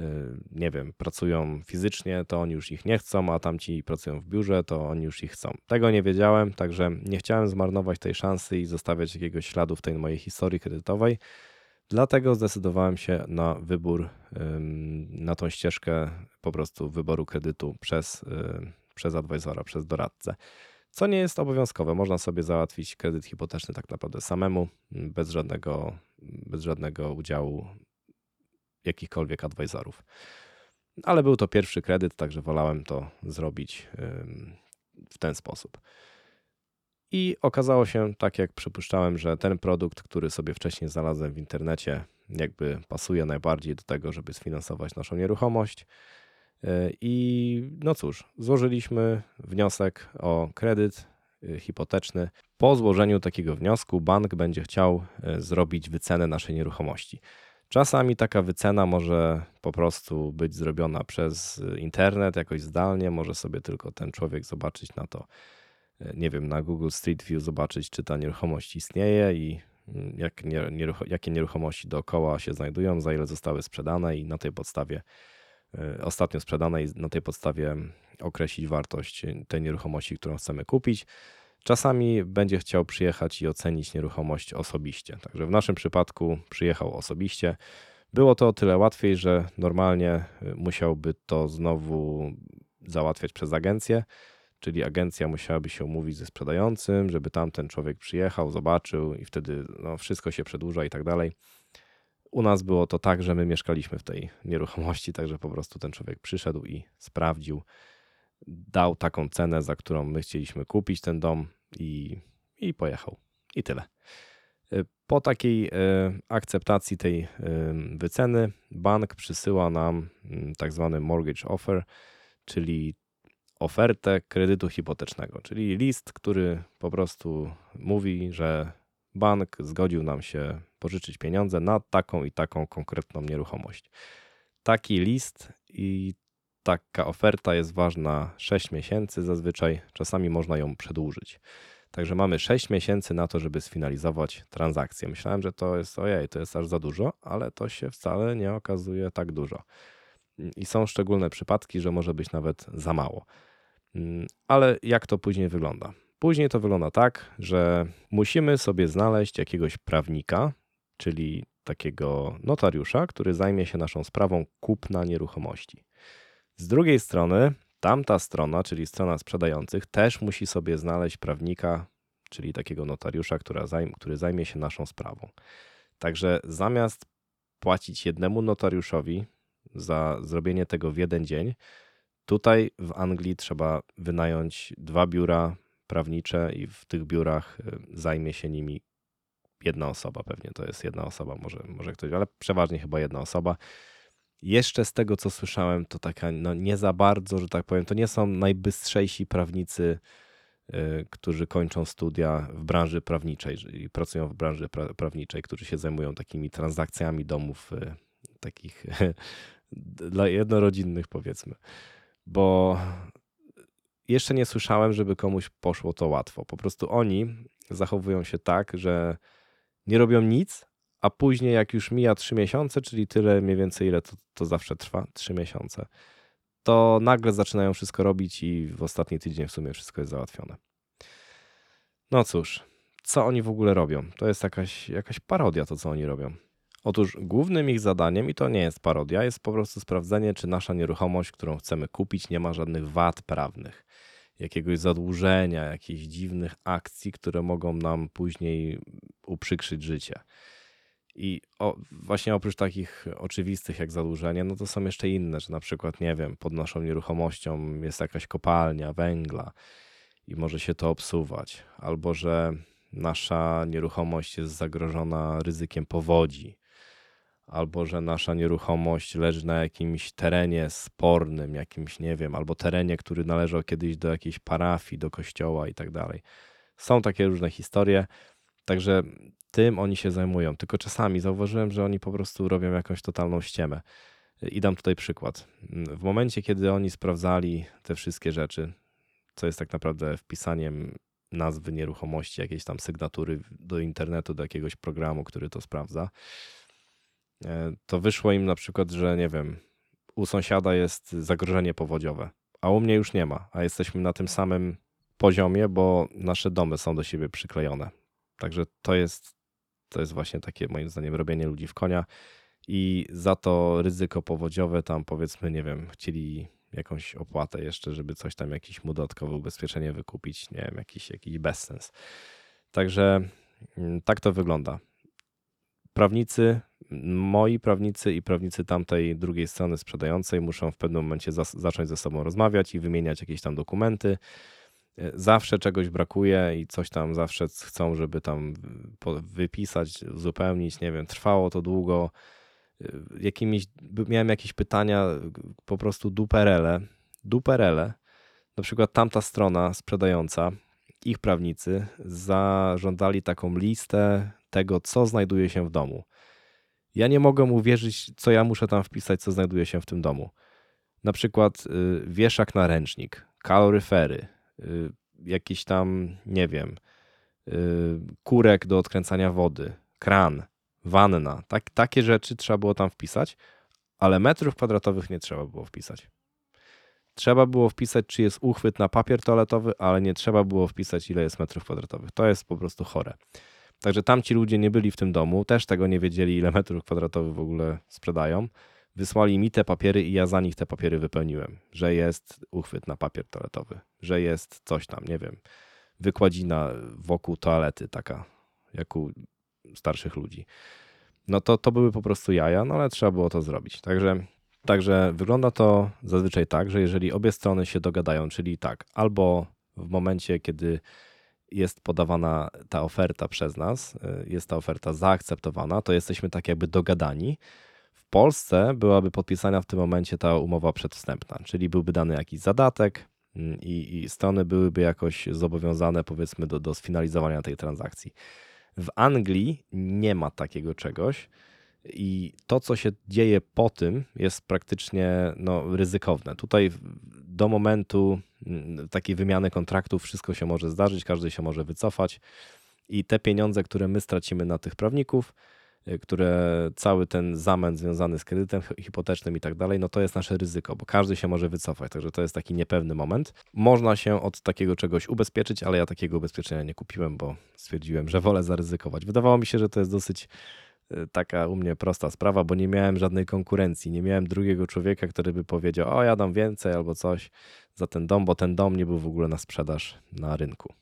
Y, nie wiem, pracują fizycznie, to oni już ich nie chcą, a tamci pracują w biurze, to oni już ich chcą. Tego nie wiedziałem, także nie chciałem zmarnować tej szansy i zostawiać jakiegoś śladu w tej mojej historii kredytowej. Dlatego zdecydowałem się na wybór, na tą ścieżkę po prostu wyboru kredytu przez, przez advisora, przez doradcę. Co nie jest obowiązkowe, można sobie załatwić kredyt hipoteczny tak naprawdę samemu, bez żadnego, bez żadnego udziału jakichkolwiek advisorów. Ale był to pierwszy kredyt, także wolałem to zrobić w ten sposób. I okazało się, tak jak przypuszczałem, że ten produkt, który sobie wcześniej znalazłem w internecie, jakby pasuje najbardziej do tego, żeby sfinansować naszą nieruchomość. E, I no cóż, złożyliśmy wniosek o kredyt e, hipoteczny. Po złożeniu takiego wniosku bank będzie chciał e, zrobić wycenę naszej nieruchomości. Czasami taka wycena może po prostu być zrobiona przez internet, jakoś zdalnie, może sobie tylko ten człowiek zobaczyć na to nie wiem, na Google Street View zobaczyć, czy ta nieruchomość istnieje i mm, jak nieruch jakie nieruchomości dookoła się znajdują, za ile zostały sprzedane i na tej podstawie, e, ostatnio sprzedane i na tej podstawie określić wartość tej nieruchomości, którą chcemy kupić. Czasami będzie chciał przyjechać i ocenić nieruchomość osobiście. Także w naszym przypadku przyjechał osobiście. Było to o tyle łatwiej, że normalnie e, musiałby to znowu załatwiać przez agencję czyli agencja musiałaby się umówić ze sprzedającym, żeby tamten człowiek przyjechał, zobaczył i wtedy no, wszystko się przedłuża i tak dalej. U nas było to tak, że my mieszkaliśmy w tej nieruchomości, także po prostu ten człowiek przyszedł i sprawdził, dał taką cenę, za którą my chcieliśmy kupić ten dom i, i pojechał. I tyle. Y, po takiej y, akceptacji tej y, wyceny, bank przysyła nam mm, tak zwany mortgage offer, czyli ofertę kredytu hipotecznego, czyli list, który po prostu mówi, że bank zgodził nam się pożyczyć pieniądze na taką i taką konkretną nieruchomość. Taki list i taka oferta jest ważna 6 miesięcy zazwyczaj, czasami można ją przedłużyć. Także mamy 6 miesięcy na to, żeby sfinalizować transakcję. Myślałem, że to jest ojej, to jest aż za dużo, ale to się wcale nie okazuje tak dużo. I są szczególne przypadki, że może być nawet za mało. Mm, ale jak to później wygląda? Później to wygląda tak, że musimy sobie znaleźć jakiegoś prawnika, czyli takiego notariusza, który zajmie się naszą sprawą kupna nieruchomości. Z drugiej strony, tamta strona, czyli strona sprzedających, też musi sobie znaleźć prawnika, czyli takiego notariusza, który zajmie się naszą sprawą. Także zamiast płacić jednemu notariuszowi za zrobienie tego w jeden dzień, Tutaj w Anglii trzeba wynająć dwa biura prawnicze i w tych biurach y, zajmie się nimi jedna osoba, pewnie to jest jedna osoba, może, może ktoś, ale przeważnie chyba jedna osoba. Jeszcze z tego, co słyszałem, to taka no nie za bardzo, że tak powiem, to nie są najbystrzejsi prawnicy, y, którzy kończą studia w branży prawniczej i pracują w branży pra prawniczej, którzy się zajmują takimi transakcjami domów, y, takich dla jednorodzinnych powiedzmy, bo jeszcze nie słyszałem, żeby komuś poszło to łatwo. Po prostu oni zachowują się tak, że nie robią nic, a później jak już mija 3 miesiące, czyli tyle mniej więcej ile to, to zawsze trwa, 3 miesiące, to nagle zaczynają wszystko robić i w ostatni tydzień w sumie wszystko jest załatwione. No cóż, co oni w ogóle robią? To jest jakaś, jakaś parodia to, co oni robią. Otóż głównym ich zadaniem, i to nie jest parodia, jest po prostu sprawdzenie, czy nasza nieruchomość, którą chcemy kupić, nie ma żadnych wad prawnych, jakiegoś zadłużenia, jakichś dziwnych akcji, które mogą nam później uprzykrzyć życie. I o, właśnie oprócz takich oczywistych jak zadłużenie, no to są jeszcze inne, że na przykład, nie wiem, pod naszą nieruchomością jest jakaś kopalnia węgla i może się to obsuwać, albo że nasza nieruchomość jest zagrożona ryzykiem powodzi, albo że nasza nieruchomość leży na jakimś terenie spornym, jakimś, nie wiem, albo terenie, który należał kiedyś do jakiejś parafii, do kościoła i tak dalej. Są takie różne historie, także tym oni się zajmują. Tylko czasami zauważyłem, że oni po prostu robią jakąś totalną ściemę. I dam tutaj przykład. W momencie, kiedy oni sprawdzali te wszystkie rzeczy, co jest tak naprawdę wpisaniem nazwy nieruchomości, jakiejś tam sygnatury do internetu, do jakiegoś programu, który to sprawdza, e, to wyszło im na przykład, że nie wiem, u sąsiada jest zagrożenie powodziowe, a u mnie już nie ma, a jesteśmy na tym samym poziomie, bo nasze domy są do siebie przyklejone. Także to jest, to jest właśnie takie moim zdaniem robienie ludzi w konia i za to ryzyko powodziowe tam powiedzmy, nie wiem, chcieli jakąś opłatę jeszcze, żeby coś tam, jakieś mu dodatkowe ubezpieczenie wykupić, nie wiem, jakiś, jakiś bezsens. Także mm, tak to wygląda. Prawnicy, moi prawnicy i prawnicy tamtej drugiej strony sprzedającej muszą w pewnym momencie zacząć ze sobą rozmawiać i wymieniać jakieś tam dokumenty. E, zawsze czegoś brakuje i coś tam zawsze chcą, żeby tam wypisać, uzupełnić, nie wiem, trwało to długo jakimiś, miałem jakieś pytania, po prostu duperele, duperele. Na przykład tamta strona sprzedająca, ich prawnicy zażądali taką listę tego, co znajduje się w domu. Ja nie mogę uwierzyć, co ja muszę tam wpisać, co znajduje się w tym domu. Na przykład y, wieszak na ręcznik, kaloryfery, jakiś tam, nie wiem, y, kurek do odkręcania wody, kran, wanna. Tak, takie rzeczy trzeba było tam wpisać, ale metrów kwadratowych nie trzeba było wpisać. Trzeba było wpisać, czy jest uchwyt na papier toaletowy, ale nie trzeba było wpisać, ile jest metrów kwadratowych. To jest po prostu chore. Także tamci ludzie nie byli w tym domu, też tego nie wiedzieli, ile metrów kwadratowych w ogóle sprzedają. Wysłali mi te papiery i ja za nich te papiery wypełniłem, że jest uchwyt na papier toaletowy, że jest coś tam, nie wiem, wykładzina wokół toalety taka, jak u starszych ludzi. No to, to były po prostu jaja, no ale trzeba było to zrobić. Także, także wygląda to zazwyczaj tak, że jeżeli obie strony się dogadają, czyli tak, albo w momencie, kiedy jest podawana ta oferta przez nas, y, jest ta oferta zaakceptowana, to jesteśmy tak jakby dogadani. Polsce byłaby podpisana w tym momencie ta umowa przedwstępna, czyli byłby dany jakiś zadatek mm, i, i strony byłyby jakoś zobowiązane, powiedzmy, do, do sfinalizowania tej transakcji. W Anglii nie ma takiego czegoś. I to, co się dzieje po tym, jest praktycznie no, ryzykowne. Tutaj do momentu mm, takiej wymiany kontraktów wszystko się może zdarzyć, każdy się może wycofać. I te pieniądze, które my stracimy na tych prawników, które cały ten zamęt związany z kredytem hipotecznym i tak dalej, no to jest nasze ryzyko, bo każdy się może wycofać, także to jest taki niepewny moment. Można się od takiego czegoś ubezpieczyć, ale ja takiego ubezpieczenia nie kupiłem, bo stwierdziłem, że wolę zaryzykować. Wydawało mi się, że to jest dosyć y, taka u mnie prosta sprawa, bo nie miałem żadnej konkurencji, nie miałem drugiego człowieka, który by powiedział, o ja dam więcej albo coś za ten dom, bo ten dom nie był w ogóle na sprzedaż na rynku.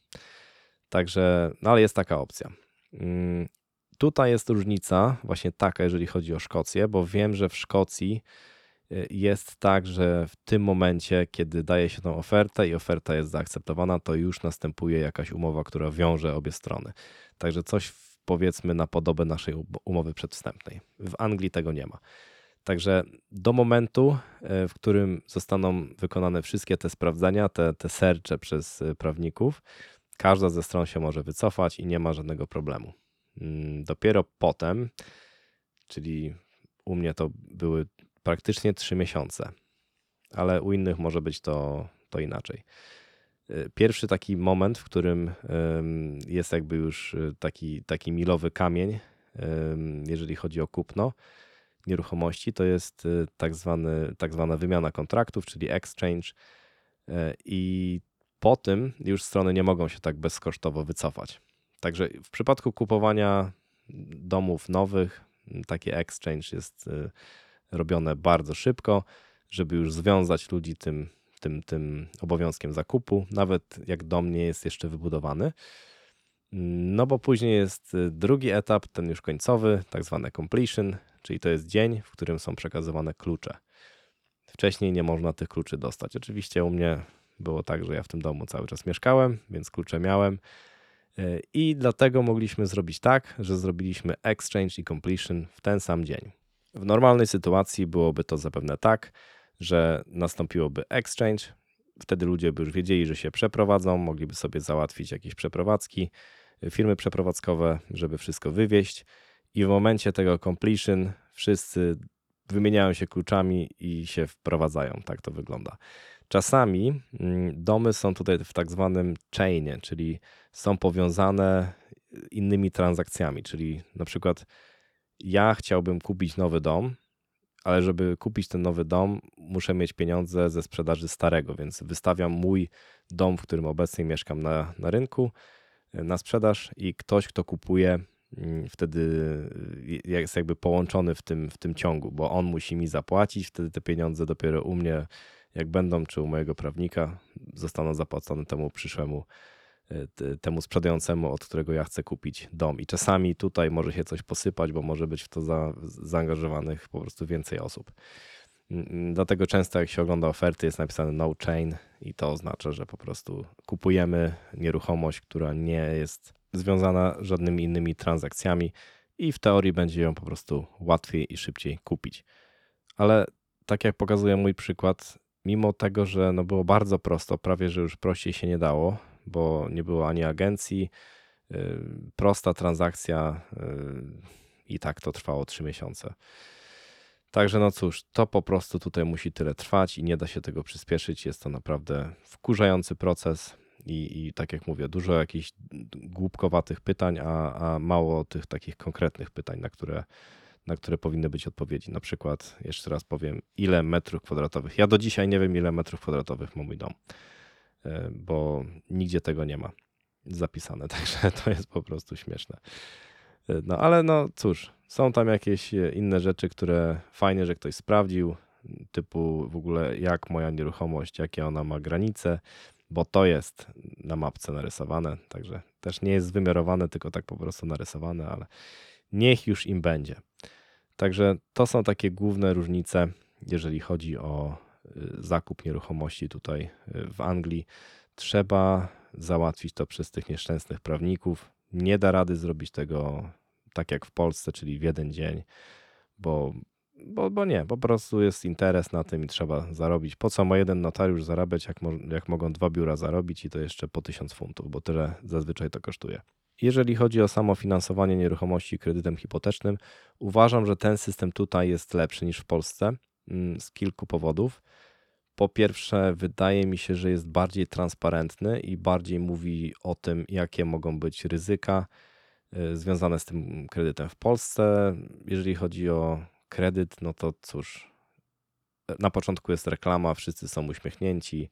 Także, no ale jest taka opcja. Tutaj jest różnica właśnie taka, jeżeli chodzi o Szkocję, bo wiem, że w Szkocji y, jest tak, że w tym momencie, kiedy daje się tą ofertę i oferta jest zaakceptowana, to już następuje jakaś umowa, która wiąże obie strony. Także coś powiedzmy na podobę naszej umowy przedwstępnej. W Anglii tego nie ma. Także do momentu, y, w którym zostaną wykonane wszystkie te sprawdzenia, te, te sercze przez y, prawników, każda ze stron się może wycofać i nie ma żadnego problemu. Mm, dopiero potem, czyli u mnie to były praktycznie 3 miesiące, ale u innych może być to, to inaczej. Y, pierwszy taki moment, w którym jest jakby już y, taki, taki milowy kamień, jeżeli chodzi o kupno nieruchomości, to jest y, tak, zwany, tak zwana wymiana kontraktów, czyli exchange. I po tym już strony nie mogą się tak bezkosztowo wycofać. Także w przypadku kupowania domów nowych, takie exchange jest robione bardzo szybko, żeby już związać ludzi tym tym, tym obowiązkiem zakupu, nawet jak dom nie jest jeszcze wybudowany. No bo później jest y, drugi etap, ten już końcowy, tak zwany completion, czyli to jest dzień, w którym są przekazywane klucze. Wcześniej nie można tych kluczy dostać. Oczywiście u mnie było tak, że ja w tym domu cały czas mieszkałem, więc klucze miałem. Y, I dlatego mogliśmy zrobić tak, że zrobiliśmy exchange i completion w ten sam dzień. W normalnej sytuacji byłoby to zapewne tak, że nastąpiłoby exchange. Wtedy ludzie by już wiedzieli, że się przeprowadzą, mogliby sobie załatwić jakieś przeprowadzki, firmy przeprowadzkowe, żeby wszystko wywieźć. I w momencie tego completion wszyscy wymieniają się kluczami i się wprowadzają. Tak to wygląda. Czasami mm, domy są tutaj w tak zwanym chainie, czyli są powiązane innymi transakcjami, czyli na przykład ja chciałbym kupić nowy dom, ale żeby kupić ten nowy dom, muszę mieć pieniądze ze sprzedaży starego, więc wystawiam mój dom, w którym obecnie mieszkam na, na rynku, e, na sprzedaż i ktoś, kto kupuje, mm, wtedy e, jest jakby połączony w tym, w tym ciągu, bo on musi mi zapłacić, wtedy te pieniądze dopiero u mnie, jak będą, czy u mojego prawnika, zostaną zapłacone temu przyszłemu temu sprzedającemu, od którego ja chcę kupić dom. I czasami tutaj może się coś posypać, bo może być w to za, zaangażowanych po prostu więcej osób. Mm, mm, dlatego często jak się ogląda oferty jest napisane no chain i to oznacza, że po prostu kupujemy nieruchomość, która nie jest związana żadnymi innymi transakcjami i w teorii będzie ją po prostu łatwiej i szybciej kupić. Ale tak jak pokazuje mój przykład, mimo tego, że no było bardzo prosto, prawie że już prościej się nie dało, bo nie było ani agencji. Y, prosta transakcja y, i tak to trwało 3 miesiące. Także no cóż, to po prostu tutaj musi tyle trwać i nie da się tego przyspieszyć. Jest to naprawdę wkurzający proces i, i tak jak mówię, dużo jakichś głupkowatych pytań, a, a mało tych takich konkretnych pytań, na które, na które powinny być odpowiedzi. Na przykład, jeszcze raz powiem, ile metrów kwadratowych. Ja do dzisiaj nie wiem, ile metrów kwadratowych ma mój dom. E, bo nigdzie tego nie ma zapisane, także to jest po prostu śmieszne. E, no ale no cóż, są tam jakieś e, inne rzeczy, które fajnie, że ktoś sprawdził, typu w ogóle jak moja nieruchomość, jakie ona ma granice, bo to jest na mapce narysowane, także też nie jest wymiarowane, tylko tak po prostu narysowane, ale niech już im będzie. Także to są takie główne różnice, jeżeli chodzi o Y, zakup nieruchomości tutaj y, w Anglii. Trzeba załatwić to przez tych nieszczęsnych prawników. Nie da rady zrobić tego tak jak w Polsce, czyli w jeden dzień, bo, bo, bo nie, po prostu jest interes na tym i trzeba zarobić. Po co ma jeden notariusz zarabiać, jak, mo jak mogą dwa biura zarobić i to jeszcze po tysiąc funtów, bo tyle zazwyczaj to kosztuje. Jeżeli chodzi o samo finansowanie nieruchomości kredytem hipotecznym, uważam, że ten system tutaj jest lepszy niż w Polsce mm, z kilku powodów. Po pierwsze, wydaje mi się, że jest bardziej transparentny i bardziej mówi o tym, jakie mogą być ryzyka y, związane z tym kredytem w Polsce. Jeżeli chodzi o kredyt, no to cóż, na początku jest reklama, wszyscy są uśmiechnięci.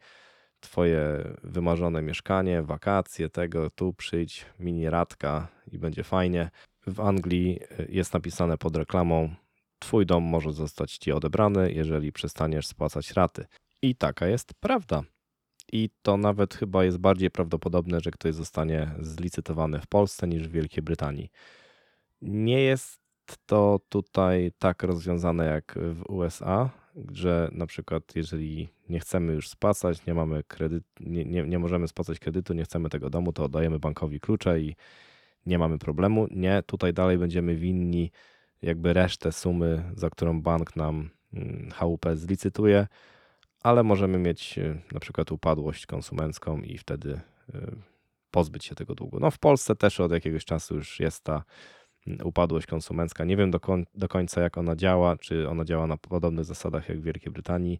Twoje wymarzone mieszkanie, wakacje, tego, tu przyjdź, mini radka i będzie fajnie. W Anglii y, jest napisane pod reklamą: Twój dom może zostać ci odebrany, jeżeli przestaniesz spłacać raty. I taka jest prawda. I to nawet chyba jest bardziej prawdopodobne, że ktoś zostanie zlicytowany w Polsce niż w Wielkiej Brytanii. Nie jest to tutaj tak rozwiązane jak w USA, że na przykład jeżeli nie chcemy już spłacać, nie mamy kredyt, nie, nie, nie możemy spłacać kredytu, nie chcemy tego domu, to oddajemy bankowi klucze i nie mamy problemu. Nie, tutaj dalej będziemy winni jakby resztę sumy, za którą bank nam mm, HUP zlicytuje ale możemy mieć e, na przykład upadłość konsumencką i wtedy e, pozbyć się tego długu. No w Polsce też od jakiegoś czasu już jest ta upadłość konsumencka. Nie wiem do, koń, do końca, jak ona działa, czy ona działa na podobnych zasadach jak w Wielkiej Brytanii.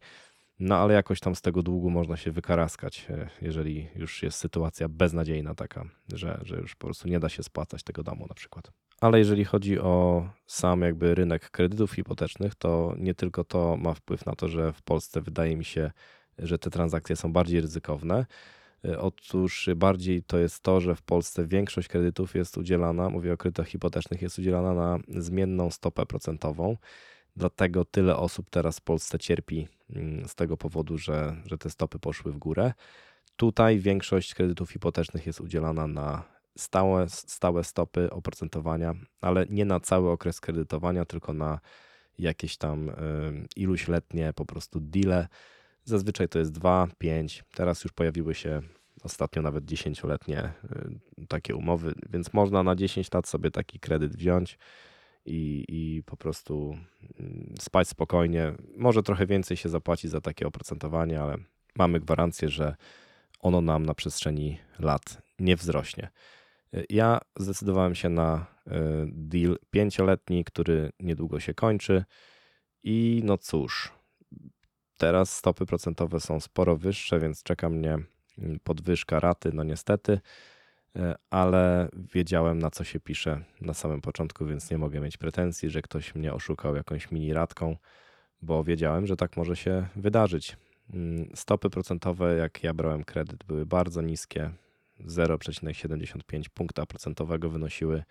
No ale jakoś tam z tego długu można się wykaraskać, e, jeżeli już jest sytuacja beznadziejna taka, że, że już po prostu nie da się spłacać tego domu na przykład. Ale jeżeli chodzi o sam jakby rynek kredytów hipotecznych, to nie tylko to ma wpływ na to, że w Polsce wydaje mi się, że te transakcje są bardziej ryzykowne. E, otóż bardziej to jest to, że w Polsce większość kredytów jest udzielana, mówię o kredytach hipotecznych, jest udzielana na zmienną stopę procentową. Dlatego tyle osób teraz w Polsce cierpi mm, z tego powodu, że, że te stopy poszły w górę. Tutaj większość kredytów hipotecznych jest udzielana na stałe, stałe stopy oprocentowania, ale nie na cały okres kredytowania, tylko na jakieś tam iluś letnie po prostu deale. Zazwyczaj to jest 2, 5. Teraz już pojawiły się ostatnio nawet 10-letnie takie umowy, więc można na 10 lat sobie taki kredyt wziąć i, i po prostu mm, spać spokojnie. Może trochę więcej się zapłaci za takie oprocentowanie, ale mamy gwarancję, że ono nam na przestrzeni lat nie wzrośnie. Ja zdecydowałem się na e, deal pięcioletni, który niedługo się kończy. I no cóż, teraz stopy procentowe są sporo wyższe, więc czeka mnie mm, podwyżka raty. No niestety. E, ale wiedziałem na co się pisze na samym początku, więc nie mogę mieć pretensji, że ktoś mnie oszukał jakąś mini radką, bo wiedziałem, że tak może się wydarzyć. Mm, stopy procentowe, jak ja brałem kredyt, były bardzo niskie. 0,75 punkta procentowego wynosiły.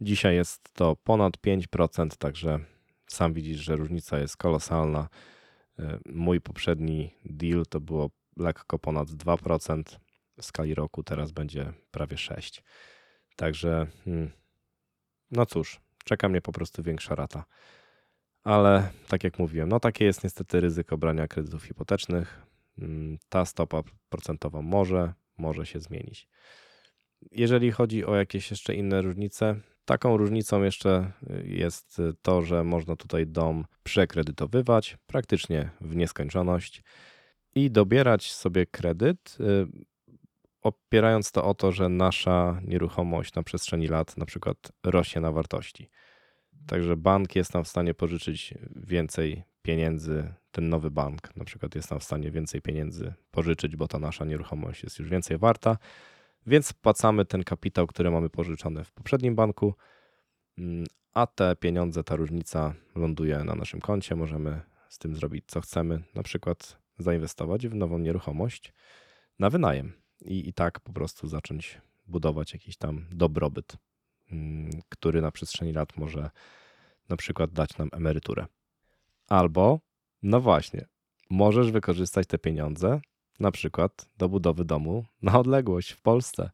Dzisiaj jest to ponad 5%, także sam widzisz, że różnica jest kolosalna. E, mój poprzedni deal to było lekko ponad 2% w skali roku, teraz będzie prawie 6%. Także, hmm, no cóż, czeka mnie po prostu większa rata. Ale tak jak mówiłem, no takie jest niestety ryzyko brania kredytów hipotecznych. Hmm, ta stopa procentowa może, może się zmienić. Jeżeli chodzi o jakieś jeszcze inne różnice, taką różnicą jeszcze jest to, że można tutaj dom przekredytowywać praktycznie w nieskończoność i dobierać sobie kredyt, y, opierając to o to, że nasza nieruchomość na przestrzeni lat na przykład rośnie na wartości. Także bank jest nam w stanie pożyczyć więcej pieniędzy, ten nowy bank na przykład jest nam w stanie więcej pieniędzy pożyczyć, bo ta nasza nieruchomość jest już więcej warta, więc spłacamy ten kapitał, który mamy pożyczony w poprzednim banku, mm, a te pieniądze, ta różnica ląduje na naszym koncie, możemy z tym zrobić co chcemy, na przykład zainwestować w nową nieruchomość na wynajem i, i tak po prostu zacząć budować jakiś tam dobrobyt, mm, który na przestrzeni lat może na przykład dać nam emeryturę. Albo, no właśnie, możesz wykorzystać te pieniądze na przykład do budowy domu na odległość w Polsce.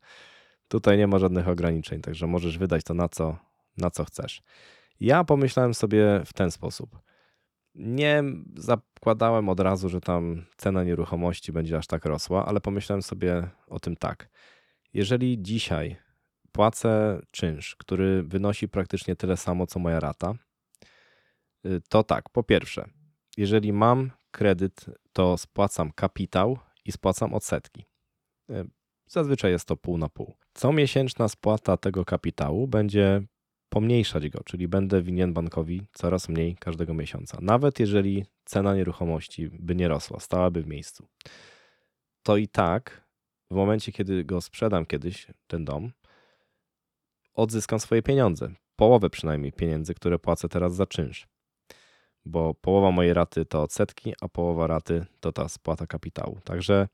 Tutaj nie ma żadnych ograniczeń, także możesz wydać to na co, na co chcesz. Ja pomyślałem sobie w ten sposób. Nie zakładałem od razu, że tam cena nieruchomości będzie aż tak rosła, ale pomyślałem sobie o tym tak. Jeżeli dzisiaj płacę czynsz, który wynosi praktycznie tyle samo co moja rata, y, to tak, po pierwsze, jeżeli mam kredyt, to spłacam kapitał i spłacam odsetki. Y, zazwyczaj jest to pół na pół. Co miesięczna spłata tego kapitału będzie pomniejszać go, czyli będę winien bankowi coraz mniej każdego miesiąca. Nawet jeżeli cena nieruchomości by nie rosła, stałaby w miejscu, to i tak w momencie, kiedy go sprzedam kiedyś, ten dom, odzyskam swoje pieniądze. Połowę przynajmniej pieniędzy, które płacę teraz za czynsz. Bo połowa mojej raty to odsetki, a połowa raty to ta spłata kapitału. Także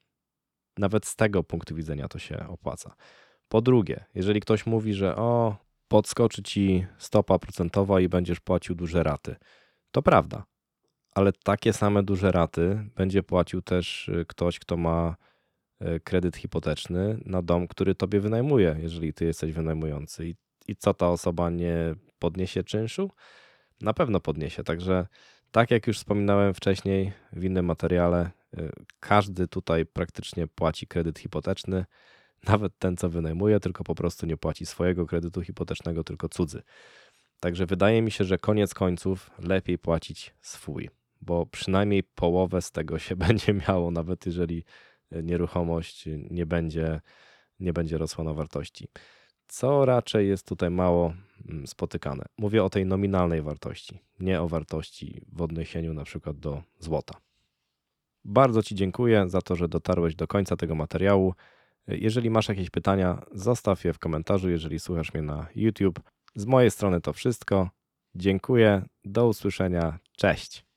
nawet z tego punktu widzenia to się opłaca. Po drugie, jeżeli ktoś mówi, że o, podskoczy ci stopa procentowa i będziesz płacił duże raty. To prawda, ale takie same duże raty będzie płacił też y, ktoś, kto ma y, kredyt hipoteczny na dom, który tobie wynajmuje, jeżeli ty jesteś wynajmujący. I, i co ta osoba nie podniesie czynszu? Na pewno podniesie. Także, tak jak już wspominałem wcześniej w innym materiale, y, każdy tutaj praktycznie płaci kredyt hipoteczny nawet ten, co wynajmuje, tylko po prostu nie płaci swojego kredytu hipotecznego, tylko cudzy. Także wydaje mi się, że koniec końców lepiej płacić swój, bo przynajmniej połowę z tego się będzie miało, nawet jeżeli nieruchomość nie będzie nie będzie rosła na wartości. Co raczej jest tutaj mało mm, spotykane. Mówię o tej nominalnej wartości, nie o wartości w odniesieniu na przykład do złota. Bardzo Ci dziękuję za to, że dotarłeś do końca tego materiału. Jeżeli masz jakieś pytania, zostaw je w komentarzu, jeżeli słuchasz mnie na YouTube. Z mojej strony to wszystko. Dziękuję, do usłyszenia, cześć.